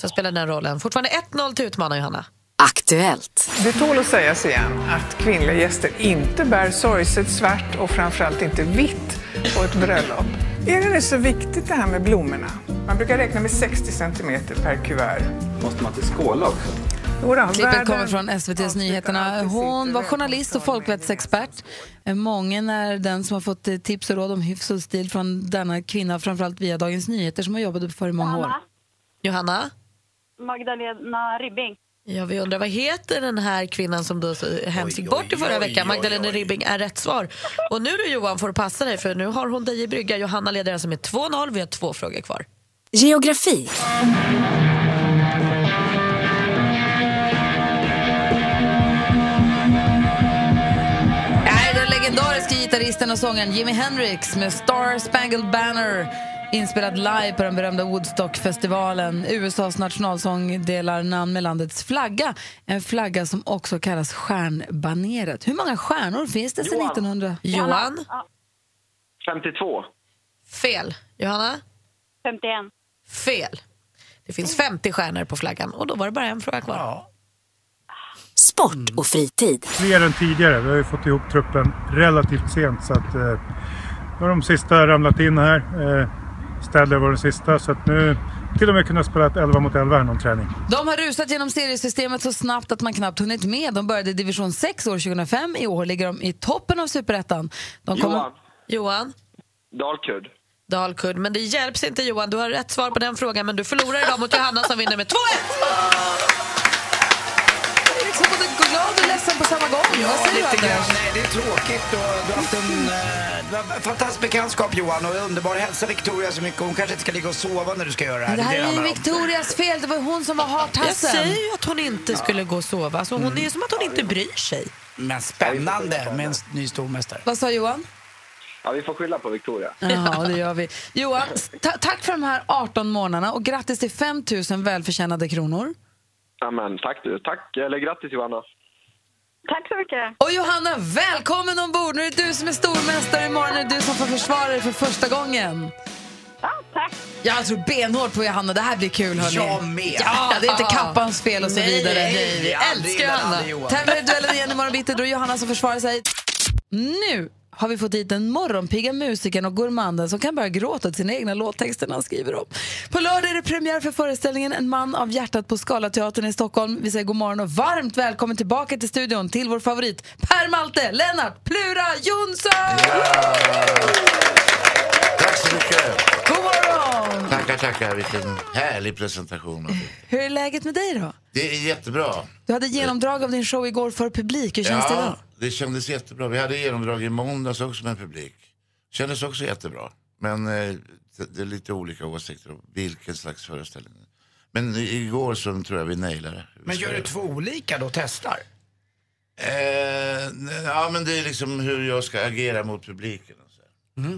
som spelar den rollen. Fortfarande 1-0 till utmanare Johanna. Aktuellt. Det tål att sägas igen att kvinnliga gäster inte bär sorgset svart och framförallt inte vitt på ett bröllop. Är det så viktigt det här med blommorna? Man brukar räkna med 60 centimeter per kuvert. Måste man inte skåla också? Klippet kommer från SVTs Nyheterna. Hon var journalist och folkvettsexpert. Eh, Mången är den som har fått eh, tips och råd om hyfs och stil från denna kvinna, framförallt via Dagens Nyheter som har jobbat för i många år. Johanna? Magdalena Ribbing. Ja, vi undrar vad heter den här kvinnan som så hemskt gick bort i förra veckan? Magdalena Ribbing är rätt svar. Och nu då Johan får du passa dig för nu har hon dig i brygga. Johanna leder alltså med 2-0. Vi har två frågor kvar. Geografi. Gitarristen och sångaren Jimi Hendrix med Star Spangled Banner inspelad live på den berömda Woodstockfestivalen. USAs nationalsång delar namn med landets flagga. En flagga som också kallas stjärnbaneret. Hur många stjärnor finns det sedan Johan. 1900? Johan? 52. Fel. Johanna? 51. Fel. Det finns 50 stjärnor på flaggan och då var det bara en fråga kvar. Sport och fritid. Fler än tidigare. Vi har ju fått ihop truppen relativt sent så att eh, nu har de sista ramlat in här. Eh, Städler var den sista så att nu till och med kunna spela ett 11 mot 11 här någon träning. De har rusat genom seriesystemet så snabbt att man knappt hunnit med. De började i division 6 år 2005. I år ligger de i toppen av superettan. Kommer... Johan. Johan? Dalkurd. Dalkurd. Men det hjälps inte Johan. Du har rätt svar på den frågan men du förlorar idag mot Johanna som vinner med 2-1. Glad och ledsen på samma gång. Ja, Vad säger du, lite grann. Anders? Nej, det är tråkigt. Och du har haft en, eh, fantastisk bekantskap Johan och underbar. Hälsa Victoria så mycket. Hon kanske inte ska ligga och sova när du ska göra det här. Det här är ju. Victorias fel. Det var hon som var Jag hartassen. säger ju att hon inte skulle gå och sova. Alltså, hon, Det är som att hon inte bryr sig. Men spännande med en ny stormästare. Vad sa Johan? Ja, vi får skylla på Victoria. Ja, det gör vi. Johan, ta- tack för de här 18 månaderna och grattis till 5 000 välförtjänade kronor. Ja, men tack du. Tack. Eller grattis Johanna. Tack så mycket. Och Johanna, välkommen ombord! Nu är det du som är stormästare. Imorgon är det du som får försvara dig för första gången. Ja, tack. Jag tror benhårt på Johanna. Det här blir kul. Hörni. Jag med. Ja, det är inte kappans fel och så Nej, vidare. nej, vi aldrig älskar Johanna. Tävlar i duellen igen imorgon bitti. Då är Johanna som försvarar sig. Nu har vi fått hit den morgonpigga musikern och gourmanden som kan börja gråta till sina egna låttexter när han skriver dem. På lördag är det premiär för föreställningen En man av hjärtat på Scalateatern i Stockholm. Vi säger god morgon och varmt välkommen tillbaka till studion till vår favorit Per Malte, Lennart Plura Jonsson! Tack så mycket. God morgon! Tackar, tackar. Vilken härlig presentation. Hur är läget med dig då? Det är jättebra. Du hade genomdrag av din show igår för publik. Hur känns det idag? Det kändes jättebra. Vi hade genomdrag i måndags också med publik. Kändes också jättebra. Men eh, det är lite olika åsikter om vilken slags föreställning. Men igår så tror jag vi nailade det. Men gör du två olika då? Testar? Eh, ja, men det är liksom hur jag ska agera mot publiken.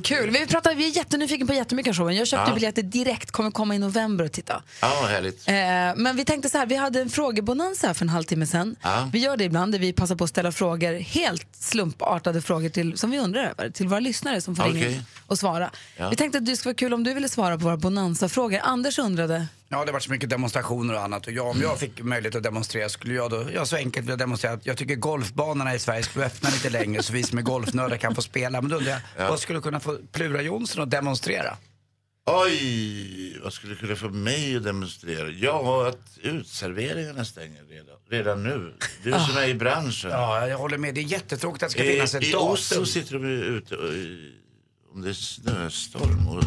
Kul. Vi, pratar, vi är jättenyfiken på jättemycket av showen. Jag köpte Ja. biljetter direkt, kommer komma i november och titta. Ja, härligt. Eh, men vi tänkte så här, vi hade en frågebonanza här för en halvtimme sen. Ja. Vi gör det ibland där vi passar på att ställa frågor, helt slumpartade frågor till, som vi undrar över, till våra lyssnare som får ringa Okej. in och svara. Ja. Vi tänkte att det skulle vara kul om du ville svara på våra bonanza-frågor. Anders undrade, Ja, det har varit så mycket demonstrationer och annat. Och jag, om jag fick möjlighet att demonstrera skulle jag då, jag så enkelt vilja demonstrera att jag tycker golfbanorna i Sverige skulle öppna lite längre så vi som är golfnördar kan få spela. Men då undrar jag, Ja. vad skulle kunna få Plura Jonsson att demonstrera? Oj, vad skulle kunna få mig att demonstrera? Ja, att utserveringarna stänger redan, redan nu. Du som är i branschen. Ja, jag håller med. Det är jättetråkigt att det ska I, finnas ett I datum. Oslo sitter de ju ute och, i- om det är snöstorm och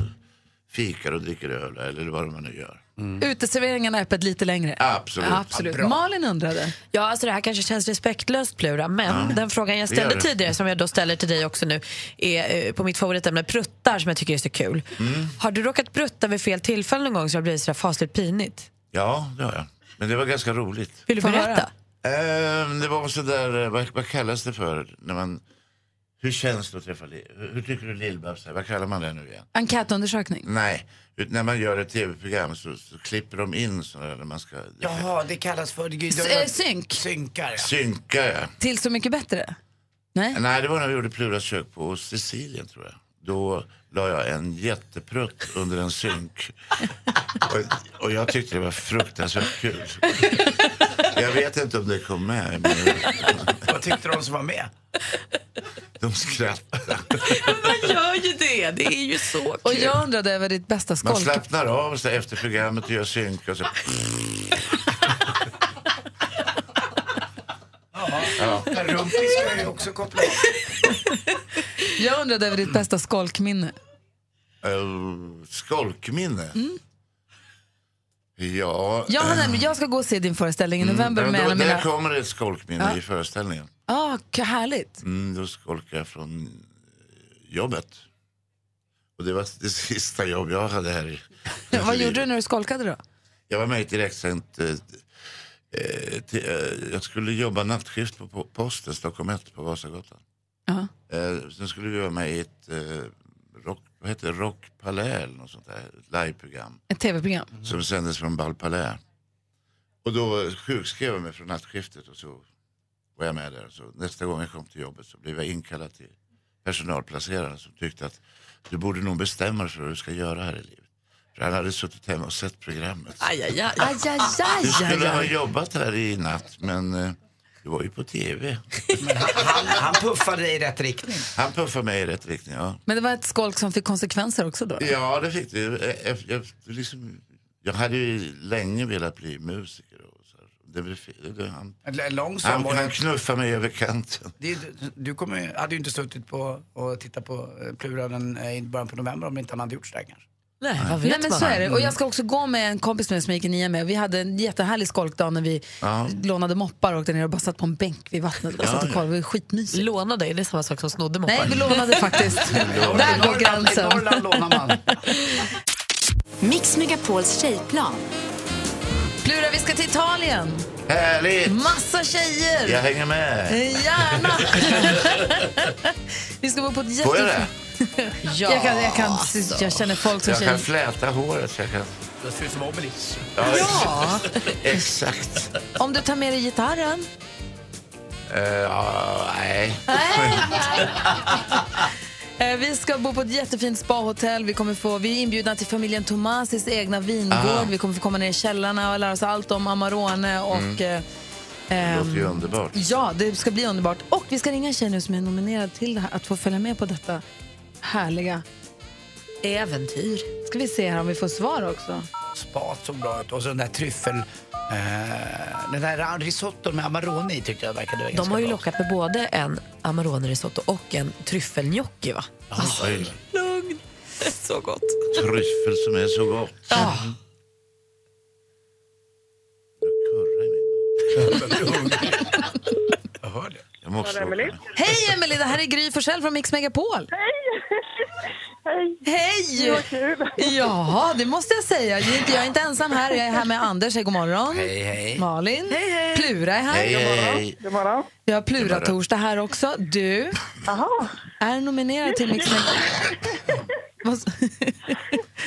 fikar och dricker öl eller vad man nu gör. Uteserveringarna är öppet lite längre. Absolut. Absolut. Ja. Malin undrade. Ja, alltså det här kanske känns respektlöst Plura, men Ja. den frågan jag ställde tidigare som jag då ställer till dig också nu är eh, på mitt favoritämne pruttar som jag tycker är så kul. Mm. Har du råkat prutta vid fel tillfälle någon gång så det har blivit så där fasligt pinigt? Ja, det har jag. Men det var ganska roligt. Vill du berätta? Ehm, det var sådär, eh, vad, vad kallas det för? När man, hur känns det att träffa Lill? Hur, hur tycker du är? Vad kallar man det nu igen? Enkätundersökning. Nej, ut- när man gör ett tv-program så, så klipper de in sådär när man ska Jaha, det kallas för... Det, S- eh, synk. Synkar, ja. synka. Ja. Till Så mycket bättre. Nej. Nej, det var när vi gjorde Pluras kök på Sicilien tror jag. Då la jag en jätteprutt under en synk. och, och jag tyckte det var fruktansvärt kul. Jag vet inte om det kom med. Men Vad tyckte de som var med? De skrattade. Man gör ju det, det är ju så kul. Och jag undrade över ditt bästa Man skolk. slappnar av sig efter programmet och gör synk. Och så. Ja. Rumpis ska ju också koppla av. Jag undrade över ditt bästa skolkminne. Uh, skolkminne? Ja. Jag, har eh, nämligen, jag ska gå och se din föreställning i november mm, med en då, Där mina... kommer det ett skolkminne Ja. i föreställningen. Ah, härligt. Mm, då skolkade jag från eh, jobbet. Och det var det sista jobb jag hade här i Vad gjorde du när du skolkade då? Jag var med i ett direktsänt... Eh, eh, till, eh, jag skulle jobba nattskift på, på posten, Stockholm 1 på Vasagatan. Ja. Eh, sen skulle vi vara med i ett vad heter det, Rock Palais eller något sånt där, ett liveprogram. Ett tv-program. Som sändes från Bal Palais. Och då sjukskrev jag mig från nattskiftet och så var jag med där. Så nästa gång jag kom till jobbet så blev jag inkallad till personalplaceraren som tyckte att du borde nog bestämma dig för vad du ska göra här i livet. För han hade suttit hemma och sett programmet. Aj, aj, aj. Aj, aj, aj, Du skulle ha jobbat här i natt men du var ju på tv. Han, han puffade dig i rätt riktning. Han puffade mig i rätt riktning, ja. Men det var ett skolk som fick konsekvenser också då? Ja, det fick det. Eh, Jag, liksom, jag hade ju länge velat bli musiker. Och så här. Det blev fel. Det, han, han, han det. knuffade mig över kanten. Det, du kommer, hade ju inte suttit på och tittat på eh, Plura den, eh, i början på november om inte han hade gjort sådär kanske. Nej, vad vet Nej, men man? så är det. Och jag ska också gå med en kompis med som jag gick i nian med. Vi hade en jättehärlig skolkdag när vi Ja. lånade moppar och åkte ner och bara satt på en bänk vid vattnet och Ja, satt och kollade. Det var skitmysigt. Lånade, är det samma sak som snodde moppar? Nej, vi lånade faktiskt. Där går gränsen. I Norrland lånar man. Mix Megapols tjejplan. Plura, vi ska till Italien. Härligt! Massa tjejer. Jag hänger med. Gärna! vi ska bo på ett jätte... Får jag det? Ja, jag, kan, jag, kan, jag känner folk som Jag kan fläta håret. Jag kan... Det ser ut som Obelix. Ja, Ja. exakt. Om du tar med dig gitarren. Eh, ja, nej. Eh, Vi ska bo på ett jättefint spahotell. Vi, kommer få, vi är inbjudna till familjen Tomasis egna vingård. Ah. Vi kommer få komma ner i källarna och lära oss allt om Amarone. Och, Mm. eh, Det ehm, låter ju underbart. Ja, det ska bli underbart. Och vi ska ringa en tjej nu som är nominerad till det här, att få följa med på detta härliga äventyr. Ska vi se här om vi får svar också. Spat såg bra ut. Och så den där tryffel... Eh, den där risotton med Amarone i tyckte jag verkade ganska De har ju bra. lockat med både en Amarone risotto och en tryffelgnocchi va? Oj, Lugn. Så gott. tryffel som är så gott. Ja. Jag hör det. Jag måste Emily? åka. Hej Emelie, det här är Gry Forssell från Mix Megapol. Hej! Hej! Ja, det måste jag säga. Jag är inte, jag är inte ensam här. Jag är här med Anders. Hej, god morgon. Hej, hej. Malin. Hej, hej. Plura är här. Hej, hej. God morgon. Vi har Plura-torsdag här också. Du Aha. är nominerad till Mix Megapol.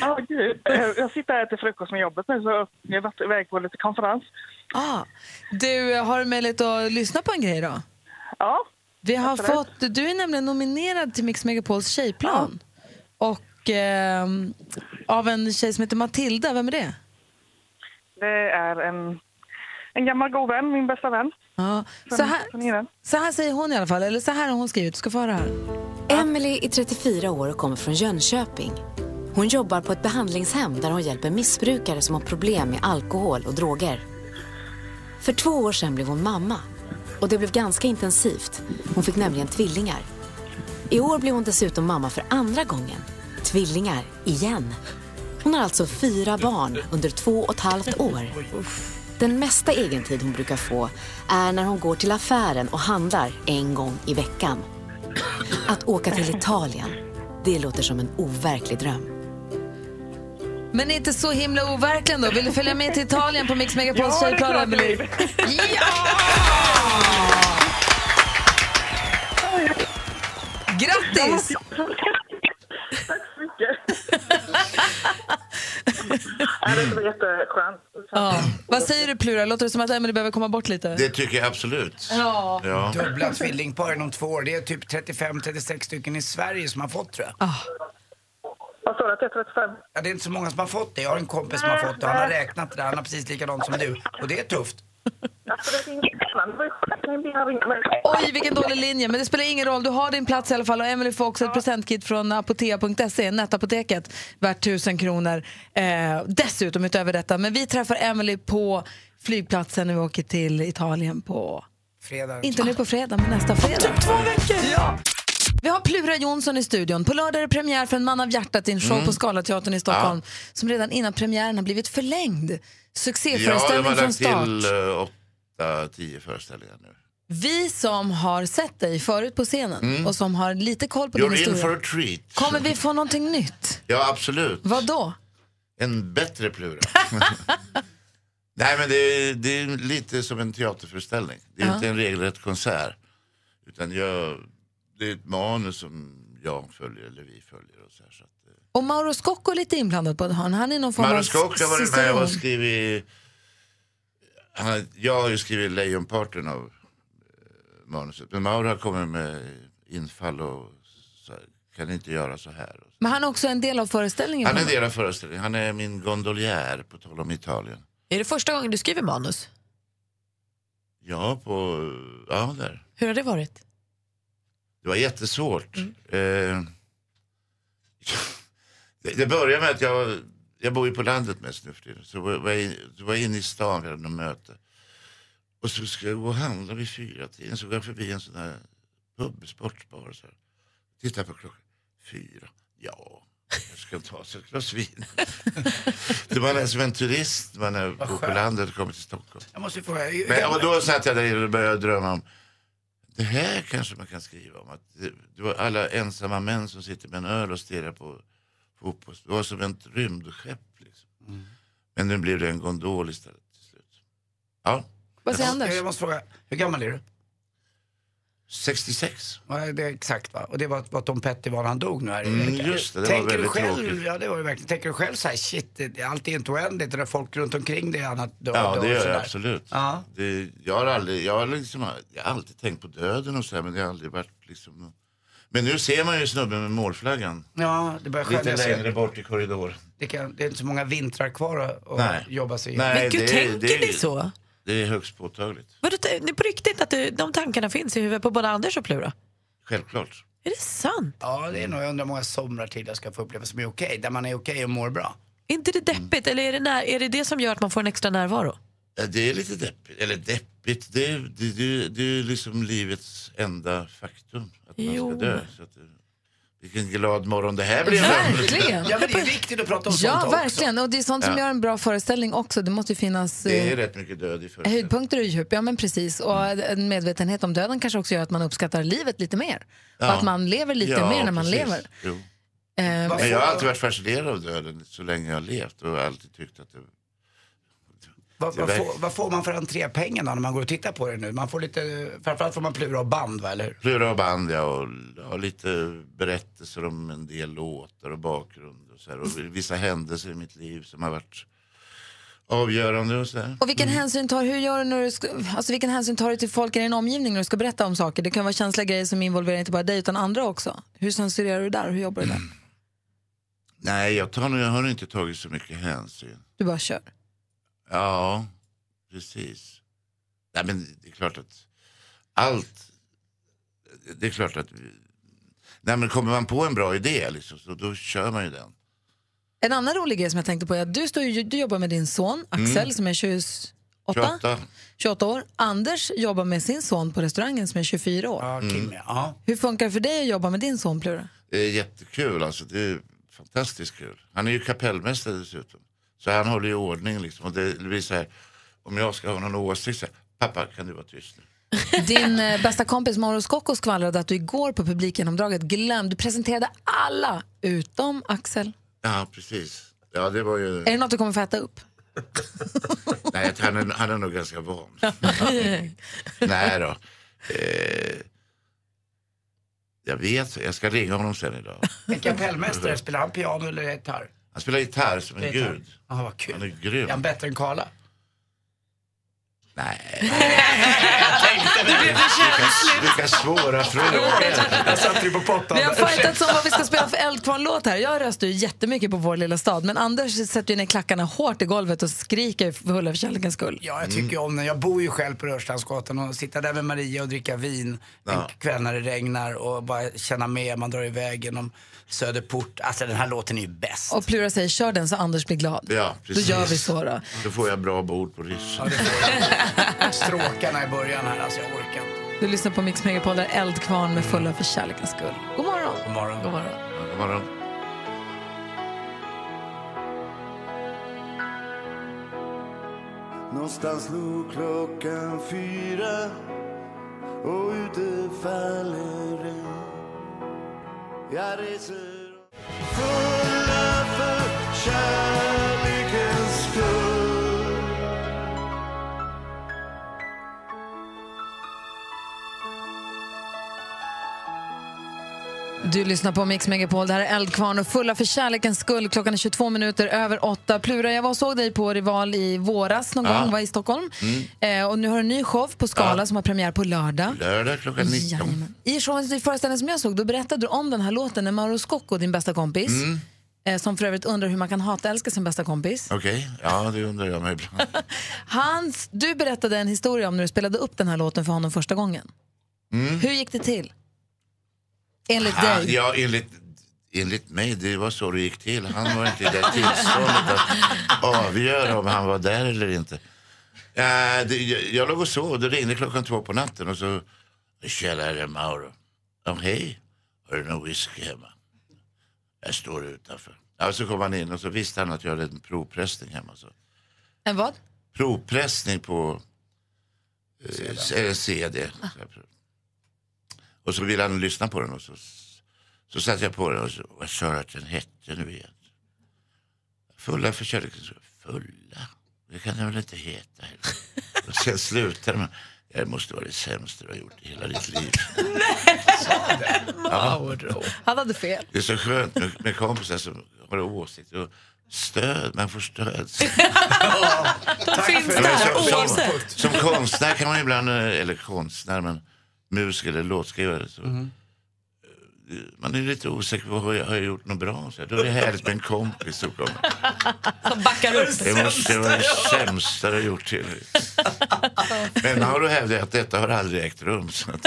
Ja, gud. Eh, Jag sitter här till frukost med jobbet nu så jag har varit iväg på lite konferens. ah, du har möjlighet att lyssna på en grej då? Ja. Vi har fått, du är nämligen nominerad till Mix Megapols tjejplan. Och ehm, av en tjej som heter Matilda. Vem är det? Det är en, en gammal god vän, min bästa vän. Ja. Så, här, så här säger hon i alla fall, eller så här har hon skrivit. Du ska få höra här. Emily är 34 år och kommer från Jönköping. Hon jobbar på ett behandlingshem där hon hjälper missbrukare som har problem med alkohol och droger. För två år sedan blev hon mamma och det blev ganska intensivt. Hon fick nämligen tvillingar. I år blev hon dessutom mamma för andra gången. Tvillingar igen. Hon har alltså fyra barn under två och ett halvt år. Den mesta egentid hon brukar få är när hon går till affären och handlar en gång i veckan. Att åka till Italien, det låter som en overklig dröm. Men inte så himla overklig ändå. Vill du följa med till Italien på Mix Megapols Ja, det är tjejplan, Emelie? vill. Grattis! Tack så mycket. det var jätteskönt. Ja. Vad säger du Plura? Låter det som att Emelie behöver komma bort lite? Det tycker jag absolut. Ja. Ja. Dubbla tvillingpar inom två år. Det är typ 35-36 stycken i Sverige som har fått tror jag. Vad sa du, att jag är 35? Ja, det är inte så många som har fått det. Jag har en kompis som har fått det. Han har räknat det där. Han har precis likadant som du. Och det är tufft. Alltså, det finns. Oj, vilken dålig linje. Men det spelar ingen roll. Du har din plats i alla fall. Och Emily får också ett presentkit från apotea.se, nätapoteket, värt 1000 kronor. Eh, dessutom utöver detta. Men vi träffar Emily på flygplatsen när vi åker till Italien på... Fredag. Inte nu på fredag, men nästa fredag. Typ två veckor! Ja. Vi har Plura Jonsson i studion. På lördag är det premiär för En man av hjärtat en show Mm. på Scalateatern i Stockholm som redan innan premiären har blivit förlängd. Ja, de Succéföreställning har från lagt start. till uh, åtta, tio föreställningar nu. Vi som har sett dig förut på scenen Mm. och som har lite koll på din You're in historia. for a treat. Kommer vi få någonting nytt? Ja, absolut. Vad då? En bättre Plura. Nej, men det är, det är lite som en teaterföreställning. Det är Ja. inte en regelrätt konsert. Utan jag, det är ett manus som jag följer, eller vi följer. Och så här, så att, Och Mauro Scocco är lite inblandad på det. Han är någon form Mauro Scocco har varit med och skrivit... Han, jag har ju skrivit lejonparten av eh, manuset. Men Mauro har kommit med infall och så, här, kan inte göra så här. Men han är också en del av föreställningen. Han är en del av föreställningen. Han är min gondolier, på tal om Italien. Är det första gången du skriver manus? Ja, på... Ja, där. Hur har det varit? Det var jättesvårt. Eh, det, det började med att jag, jag bor ju på landet mest nu för tiden. Så var jag, så var jag inne i stan, vi hade något möte. Och så ska jag gå och handla vid fyra tiden. Så går jag förbi en sån här pub, sportbar. Så här. Tittar på klockan. Fyra. Ja, jag ska ta sig ett glas vin. det var som en turist man är på landet och kommer till Stockholm. Jag måste fråga. Men, och då satt jag där och började drömma om det här kanske man kan skriva om. Att det, det var alla ensamma män som sitter med en öl och stirrar på fotboll. Det var som ett rymdskepp. Liksom. Mm. Men nu blev det en gondol istället till slut. Ja, Vad säger Anders? jag måste fråga, hur gammal är du? 66. Ja, det är exakt va? Och det var vad Tom Petty var när han dog nu här i Mm, just det, det var Tänker du väldigt själv, tråkigt. Ja, det var det verkligen. Tänker du själv så här, shit, det, allt är inte oändligt och det är folk runt omkring dig annat dör, Ja, dör det gör jag absolut. Ja. Det, jag, har aldrig, jag, har liksom, jag har alltid tänkt på döden och så här, men det har aldrig varit liksom... Men nu ser man ju snubben med målflaggan. Ja, det börjar Lite längre bort i korridoren. Det, kan, det är inte så många vintrar kvar att Nej. jobba sig Nej, Men gud, det- tänker det- ni så? Det är högst påtagligt. Vadå, det är på riktigt att du, de tankarna finns i huvudet på både Anders och Plura? Självklart. Är det sant? Ja, det är nog, jag undrar hur många somrar till jag ska få uppleva som är okej, där man är okej och mår bra. Är inte det deppigt? Eller är det, när, är det det som gör att man får en extra närvaro? Ja, det är lite deppigt. Eller deppigt, det är, det, det, det är liksom livets enda faktum. Att man Jo. ska dö. Så att, det- vilken glad morgon det här blir. Verkligen. Ja, men det är viktigt att prata om Ja, sånt också. verkligen. Och det är sånt som Ja. gör en bra föreställning också. Det måste ju finnas Det är eh, rätt mycket död i föreställningen. höjdpunkter och djup. Ja, men precis. Och en medvetenhet om döden kanske också gör att man uppskattar livet lite mer. Ja. Och att man lever lite Ja, mer när man precis. lever. Jo. Eh, Men jag har alltid varit fascinerad av döden så länge jag har levt och alltid tyckt att det... Vad, vad, får, vad får man för entrépengar då när man går och tittar på det nu? Man får lite, framförallt får man plura och band va, eller hur? Plura och band ja, och, och lite berättelser om en del låtar och bakgrund och, så här, och vissa händelser i mitt liv som har varit avgörande och så här. Och vilken, Mm. hänsyn tar, hur gör du när du ska, alltså vilken hänsyn tar du till folk i din omgivning när du ska berätta om saker? Det kan vara känsliga grejer som involverar inte bara dig utan andra också. Hur censurerar du där? Hur jobbar du där? Nej, jag, tar, jag har inte tagit så mycket hänsyn. Du bara kör. Ja, precis. Nej, men det är klart att allt... Det är klart att... Nej, men kommer man på en bra idé liksom, så då kör man ju den. En annan rolig grej som jag tänkte på är att du, står ju, du jobbar med din son Axel Mm. som är 28, 28. 28 år. Anders jobbar med sin son på restaurangen som är 24 år. Ja, Kim, ja. Hur funkar det för dig att jobba med din son Plura? Det är jättekul alltså. Det är fantastiskt kul. Han är ju kapellmästare dessutom. Så han håller ju ordning liksom. Och det blir så här, om jag ska ha någon åsikt så här, pappa kan du vara tyst nu? Din eh, bästa kompis Mauro Scocco skvallrade att du igår på publikgenomdraget glömde, du presenterade alla utom Axel. Ja, precis. Ja, det var ju... Är det något du kommer få äta upp? Nej, han är, han är nog ganska van. Nej då. Eh, jag vet, jag ska ringa honom sen idag. En kapellmästare, spelar han piano eller gitarr? Han spelar gitarr som en gud. Ja, vad kul. Han är grym. Är han bättre än Karla? Nej. Det blev Vilka, vilka svåra frågor. Jag satte ju på pottan. Vi har fightats om vad vi ska spela för Eldkvarn-låt här. Jag röstar ju jättemycket på Vår lilla stad, men Anders sätter ju ner klackarna hårt i golvet och skriker fulla för kärlekens skull. Ja, jag tycker om den. Jag bor ju själv på Rörstrandsgatan och sitta där med Maria och dricka vin en Ja. kväll när det regnar och bara känna med. Man drar iväg genom Söderport. Alltså den här låten är ju bäst. Och Plura säger kör den så Anders blir glad. Ja, Då precis. gör vi så då. Då får jag bra bord på ryssen. Stråkarna i början här, alltså jag orkar inte. Du lyssnar på Mix Megapol där Eldkvarn med fulla för kärlekens skull. God morgon. God morgon. God morgon. God morgon. Någonstans slog klockan fyra och ute faller regn. Jag reser fulla för kärlekens Du lyssnar på Mix Megapol. Det här är Eldkvarn och fulla för kärlekens skull. Klockan är 22 minuter över åtta. Plura, jag var och såg dig på Rival i våras någon Ja. gång, var i Stockholm. Mm. Eh, och nu har du en ny show på Skala Ja. som har premiär på lördag. Lördag klockan 19. Jajamän. I showen, i föreställningen som jag såg, då berättade du om den här låten när Mauro Scocco, din bästa kompis, Mm. eh, som för övrigt undrar hur man kan hata älska sin bästa kompis. Okej, ja det undrar jag mig ibland. Hans, du berättade en historia om när du spelade upp den här låten för honom första gången. Mm. Hur gick det till? Enligt Han, dig? ja, enligt, enligt mig, det var så det gick till. Han var inte i det tillståndet att avgöra om han var där eller inte. Eh, det, jag, jag låg och sov, det ringde klockan två på natten och så... Tjena, är det Mauro? Ja, hej. Har du någon whisky hemma? Jag står utanför. Ja, så kom han in och så visste han att jag hade en provpressning hemma. Så. En vad? Provpressning på eh, CD. CD. Och så ville han lyssna på den och så, så satte jag på den och så, vad sa du att den hette nu igen? Fulla för kärlekens skull. Fulla? Det kan den väl inte heta heller. Och sen slutade man. Det måste vara det sämsta du har gjort i hela ditt liv. Ja. Han hade fel. Det är så skönt med, med kompisar som har åsikter och stöd. Man får stöd. De finns där som, som konstnär kan man ibland, eh, eller konstnär, men musiker eller låtskrivare. Så, eh, Man är lite osäker på, har jag, har jag gjort något bra? Så här, då är det härligt med en kompis som kommer. Som backar upp. Det måste vara det sämsta du har gjort till Men har du hävdat att detta har aldrig ägt rum. Så att,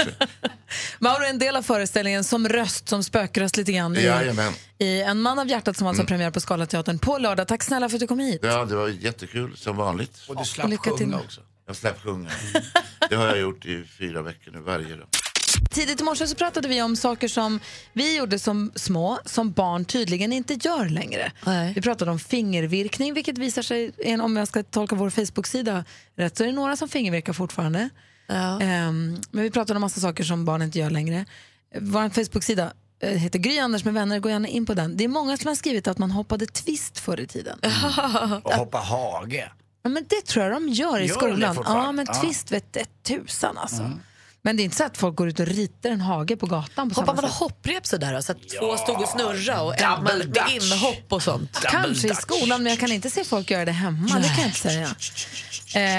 Mauro är en del av föreställningen som röst, som spökröst lite grann. I, Jajamän. i En man av hjärtat som alltså har premiär på Scalateatern på lördag. Tack snälla för att du kom hit. ja, det var jättekul som vanligt. Och du slapp Lycka till. sjunga också. Jag slapp sjunga. Det har jag gjort i fyra veckor nu varje dag. Tidigt i morse så pratade vi om saker som vi gjorde som små, som barn tydligen inte gör längre. Vi pratade om fingervirkning, vilket visar sig, en- om jag ska tolka vår Facebook-sida rätt, så är det några som fingervirkar fortfarande. Ehm, men vi pratade om massa saker som barn inte gör längre. Vår Facebook-sida eh, heter Gry Anders med vänner, gå gärna in på den. Det är många som har skrivit att man hoppade twist förr i tiden. Och hoppa hage. Ja, men det tror jag de gör i Gör skolan. Ja, men Ja. twist vet det tusan alltså. Men det är inte så att folk går ut och ritar en hage på gatan på Hoppar man hopprep sådär så att två stod och snurra och en double dutch. inhopp och sånt? Kanske i skolan, men jag kan inte se folk göra det hemma. Det kan jag inte säga.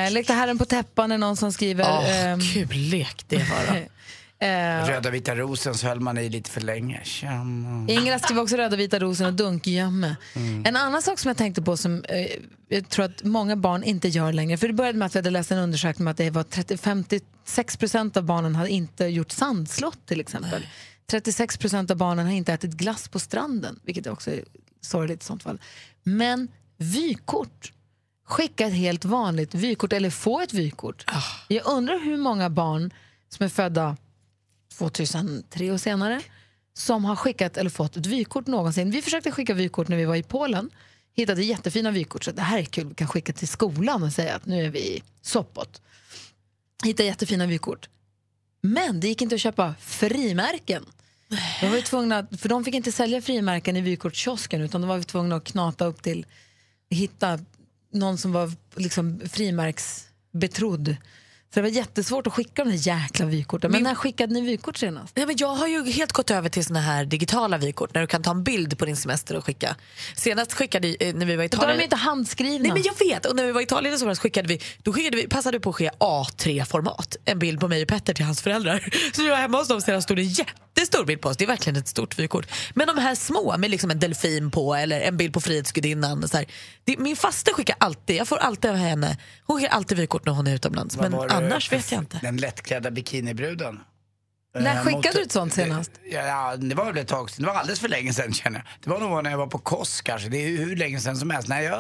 Eh, lekte herren på täppan är någon som skriver. Åh, ehm, kul lek det var. Eh, Röda vita rosen så höll man i lite för länge. Tjena. Ingela skriver också röda vita rosen och dunkgömme. Mm. En annan sak som jag tänkte på som eh, jag tror att många barn inte gör längre. För det började med att vi hade läst en undersökning om att det var 30, 56 procent av barnen hade inte gjort sandslott till exempel. 36 procent av barnen har inte ätit glass på stranden, vilket också är sorgligt i sånt fall. Men vykort. Skicka ett helt vanligt vykort eller få ett vykort. Jag undrar hur många barn som är födda 2003 och senare som har skickat eller fått ett vykort någonsin. Vi försökte skicka vykort när vi var i Polen. Hittade jättefina vykort. Så det här är kul, vi kan skicka till skolan och säga att nu är vi i Sopot. Hittade jättefina vykort. Men det gick inte att köpa frimärken. De var ju tvungna, för de fick inte sälja frimärken i vykortskiosken utan de var tvungna att knata upp till, hitta någon som var liksom frimärksbetrodd. Så det var jättesvårt att skicka de där jäkla vykorten. Men när skickade ni vykort senast? Nej, men jag har ju helt gått över till såna här digitala vykort när du kan ta en bild på din semester och skicka. Senast skickade eh, när vi var i Då är Italien... de inte handskrivna. Nej men jag vet, och när vi var i Italien somras skickade vi, då skickade vi, passade vi på att skicka A3-format. En bild på mig och Petter till hans föräldrar. Så jag var hemma hos dem senast stod det en jättestor bild på oss. Det är verkligen ett stort vykort. Men de här små med liksom en delfin på eller en bild på Frihetsgudinnan. Så här, det, min faster skickar alltid, jag får alltid av henne, hon skickar alltid vykort när hon är utomlands. Vad Men annars vet jag inte. Den lättklädda bikinibruden. När Eh, skickade mot- du ett sånt senast? Ja, ja, det var väl ett tag sedan. Det var alldeles för länge sedan känner jag. Det var nog när jag var på Kos kanske. Det är hur länge sedan som helst. Nej, jag,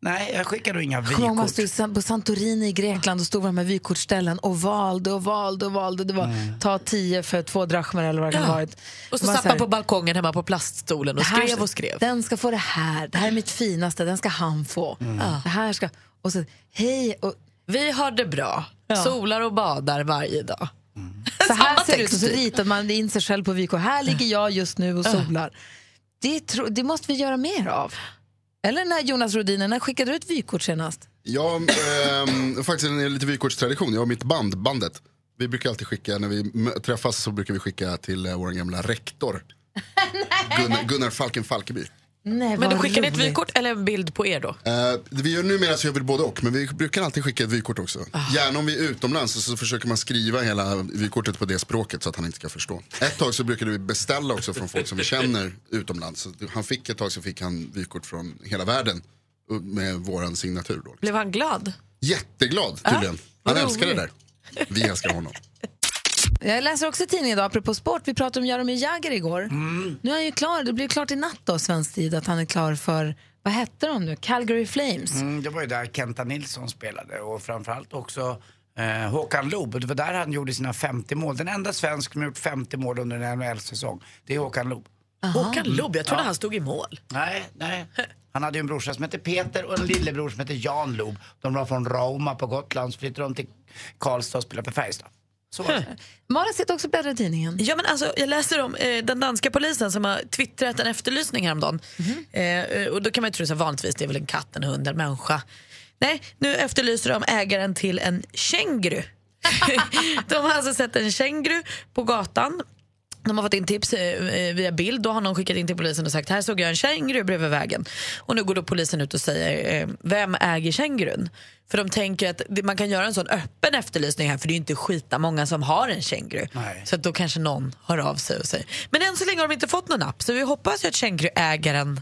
nej, jag skickade nog inga ihåg man vykort. stod på Santorini i Grekland och stod på de här vykortsställen och valde och valde och valde. Det var Mm. ta tio för två drachmer eller vad det kan ha varit. Och så satt man på balkongen hemma på plaststolen och "Det här- skrev och skrev. Den ska få det här, det här är mitt finaste, den ska han få. Mm. Det här ska, och så, hej, och, Vi har det bra, solar och badar varje dag. så här ser det ut och så ritar man in sig själv på vykort. Här ligger jag just nu och solar. Det, tro, det måste vi göra mer av. Eller när Jonas Rodiner, när skickade du ett vykort senast? Ja, ehm, faktiskt en lite vykortstradition. Jag och mitt band, bandet. Vi brukar alltid skicka, när vi träffas så brukar vi skicka till uh, vår gamla rektor. Gunnar, Gunnar Falken Falkeby. Nej, Men vad skickar ni ett vykort eller en bild på er då? Eh, vi gör numera så gör vi både och, men vi brukar alltid skicka ett vykort också. Gärna om vi är utomlands så, försöker man skriva hela vykortet på det språket så att han inte ska förstå. Ett tag så brukade vi beställa också från folk som vi känner utomlands. Så han fick ett tag så fick han vykort från hela världen med våran signatur då. Blev han glad? Jätteglad tydligen. vad han älskar det där. Vi älskar honom. Jag läser också tidningen idag, apropå sport, vi pratade om Jaromir Jagr igår. Nu är han ju klar, det blir klart i natt då, svensk tid, att han är klar för, vad hette de nu, Calgary Flames. Mm, det var ju där Kenta Nilsson spelade och framförallt också eh, Håkan Loob. Det var där han gjorde sina 50 mål. Den enda svensk som gjort 50 mål under en NHL-säsong, det är Håkan Loob. Håkan Loob, jag trodde Ja. han stod i mål. Nej, nej. Han hade ju en brorsa som hette Peter och en lillebror som hette Jan Loob. De var från Rauma på Gotland, så flyttade de till Karlstad och spelade för Färjestad. Så. Malin sitter också och bläddrar i tidningen. Ja, men alltså, jag läser om eh, den danska polisen som har twittrat en efterlysning häromdagen. Eh, och då kan man ju tro att vanligtvis det är väl en katt, en hund, en människa. Nej, nu efterlyser de ägaren till en känguru. de har alltså sett en känguru på gatan. De har fått in tips eh, eh, via bild. Då har någon skickat in till polisen och sagt här såg jag en känguru bredvid vägen. Och nu går då polisen ut och säger eh, vem äger kängurun? För de tänker att man kan göra en sån öppen efterlysning här för det är ju inte skita många som har en känguru. Så att då kanske någon hör av sig och säger. Men än så länge har de inte fått någon app så vi hoppas ju att känguruägaren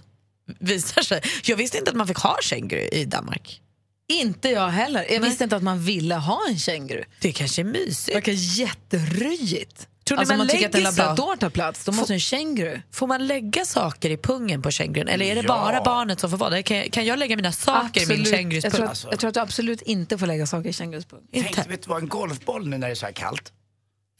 visar sig. Jag visste inte att man fick ha känguru i Danmark. Inte jag heller. Jag visste inte att man ville ha en känguru. Det kanske är mysigt. Det verkar jätteröjigt. Tror ni alltså, om man man tycker att en labrador tar plats, då måste en känguru. Får man lägga saker i pungen på kängurun eller är det Ja. bara barnet som får vara där? Kan, jag- kan jag lägga mina saker i min kängurus jag, tror att, jag tror att du absolut inte får lägga saker i kängurus pung. Tänk, vet du vad, en golfboll nu när det är så här kallt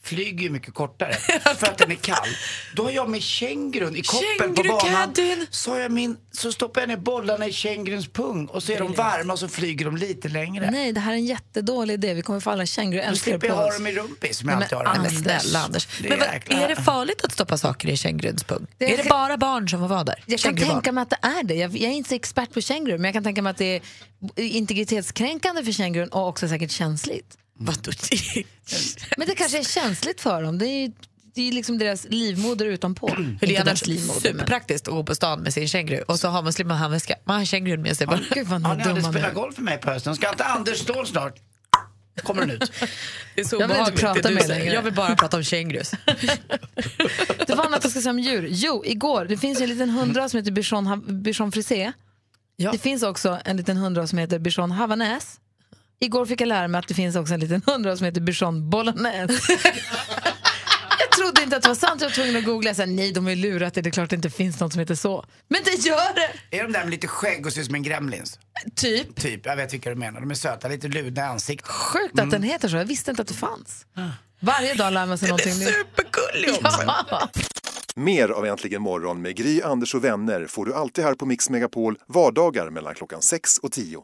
flyger ju mycket kortare för att den är kall. Då har jag med kängurun i koppen på banan. Så, har jag min, så stoppar jag ner bollarna i känguruns pung och så är de varma och så flyger de lite längre. Nej, det här är en jättedålig idé. Vi kommer få alla Då känguru slipper jag på ha oss. dem i rumpis som jag men alltid har. Anders, Snälla Anders. Men är det farligt att stoppa saker i känguruns pung? Det- är det bara barn som får vara där? Jag kan tänka mig att det är det. Jag, är inte expert på känguru, men jag kan tänka mig att det är integritetskränkande för kängurun och också säkert känsligt. Vadå? men det kanske är känsligt för dem. Det är ju det är liksom deras livmoder utanpå. Det är annars superpraktiskt att gå på stan med sin känguru och så har man slipper man handväska. Man har kängurun med sig. Bara. Gud vad Har ni dumma spelat golf med mig på hösten? Ska inte Anders Ståhl snart? kommer den ut. Det är så Jag vill inte prata med längre. Jag vill bara prata om kängurus. Det var annat jag ska säga om djur. Jo, igår, det finns ju en liten hundras som heter bichon, bichon frisé. Det finns också en liten hundras som heter bichon havanäs. Igår fick jag lära mig att det finns också en liten hundras som heter bichon bolognese. jag trodde inte att det var sant, jag var tvungen att googla. Jag sa, nej, de har ju lurat det, det är klart det inte finns något som heter så. Men det gör det! Är de där med lite skägg och ser ut som en gremlins? Typ. Typ, jag vet vilka du menar. De är söta, lite ludna i ansiktet. Sjukt att den heter så, jag visste inte att det fanns. Varje dag lär man sig någonting nytt. supergullig Ja. Mer av Äntligen morgon med Gry, Anders och vänner får du alltid här på Mix Megapol vardagar mellan klockan 6 och 10.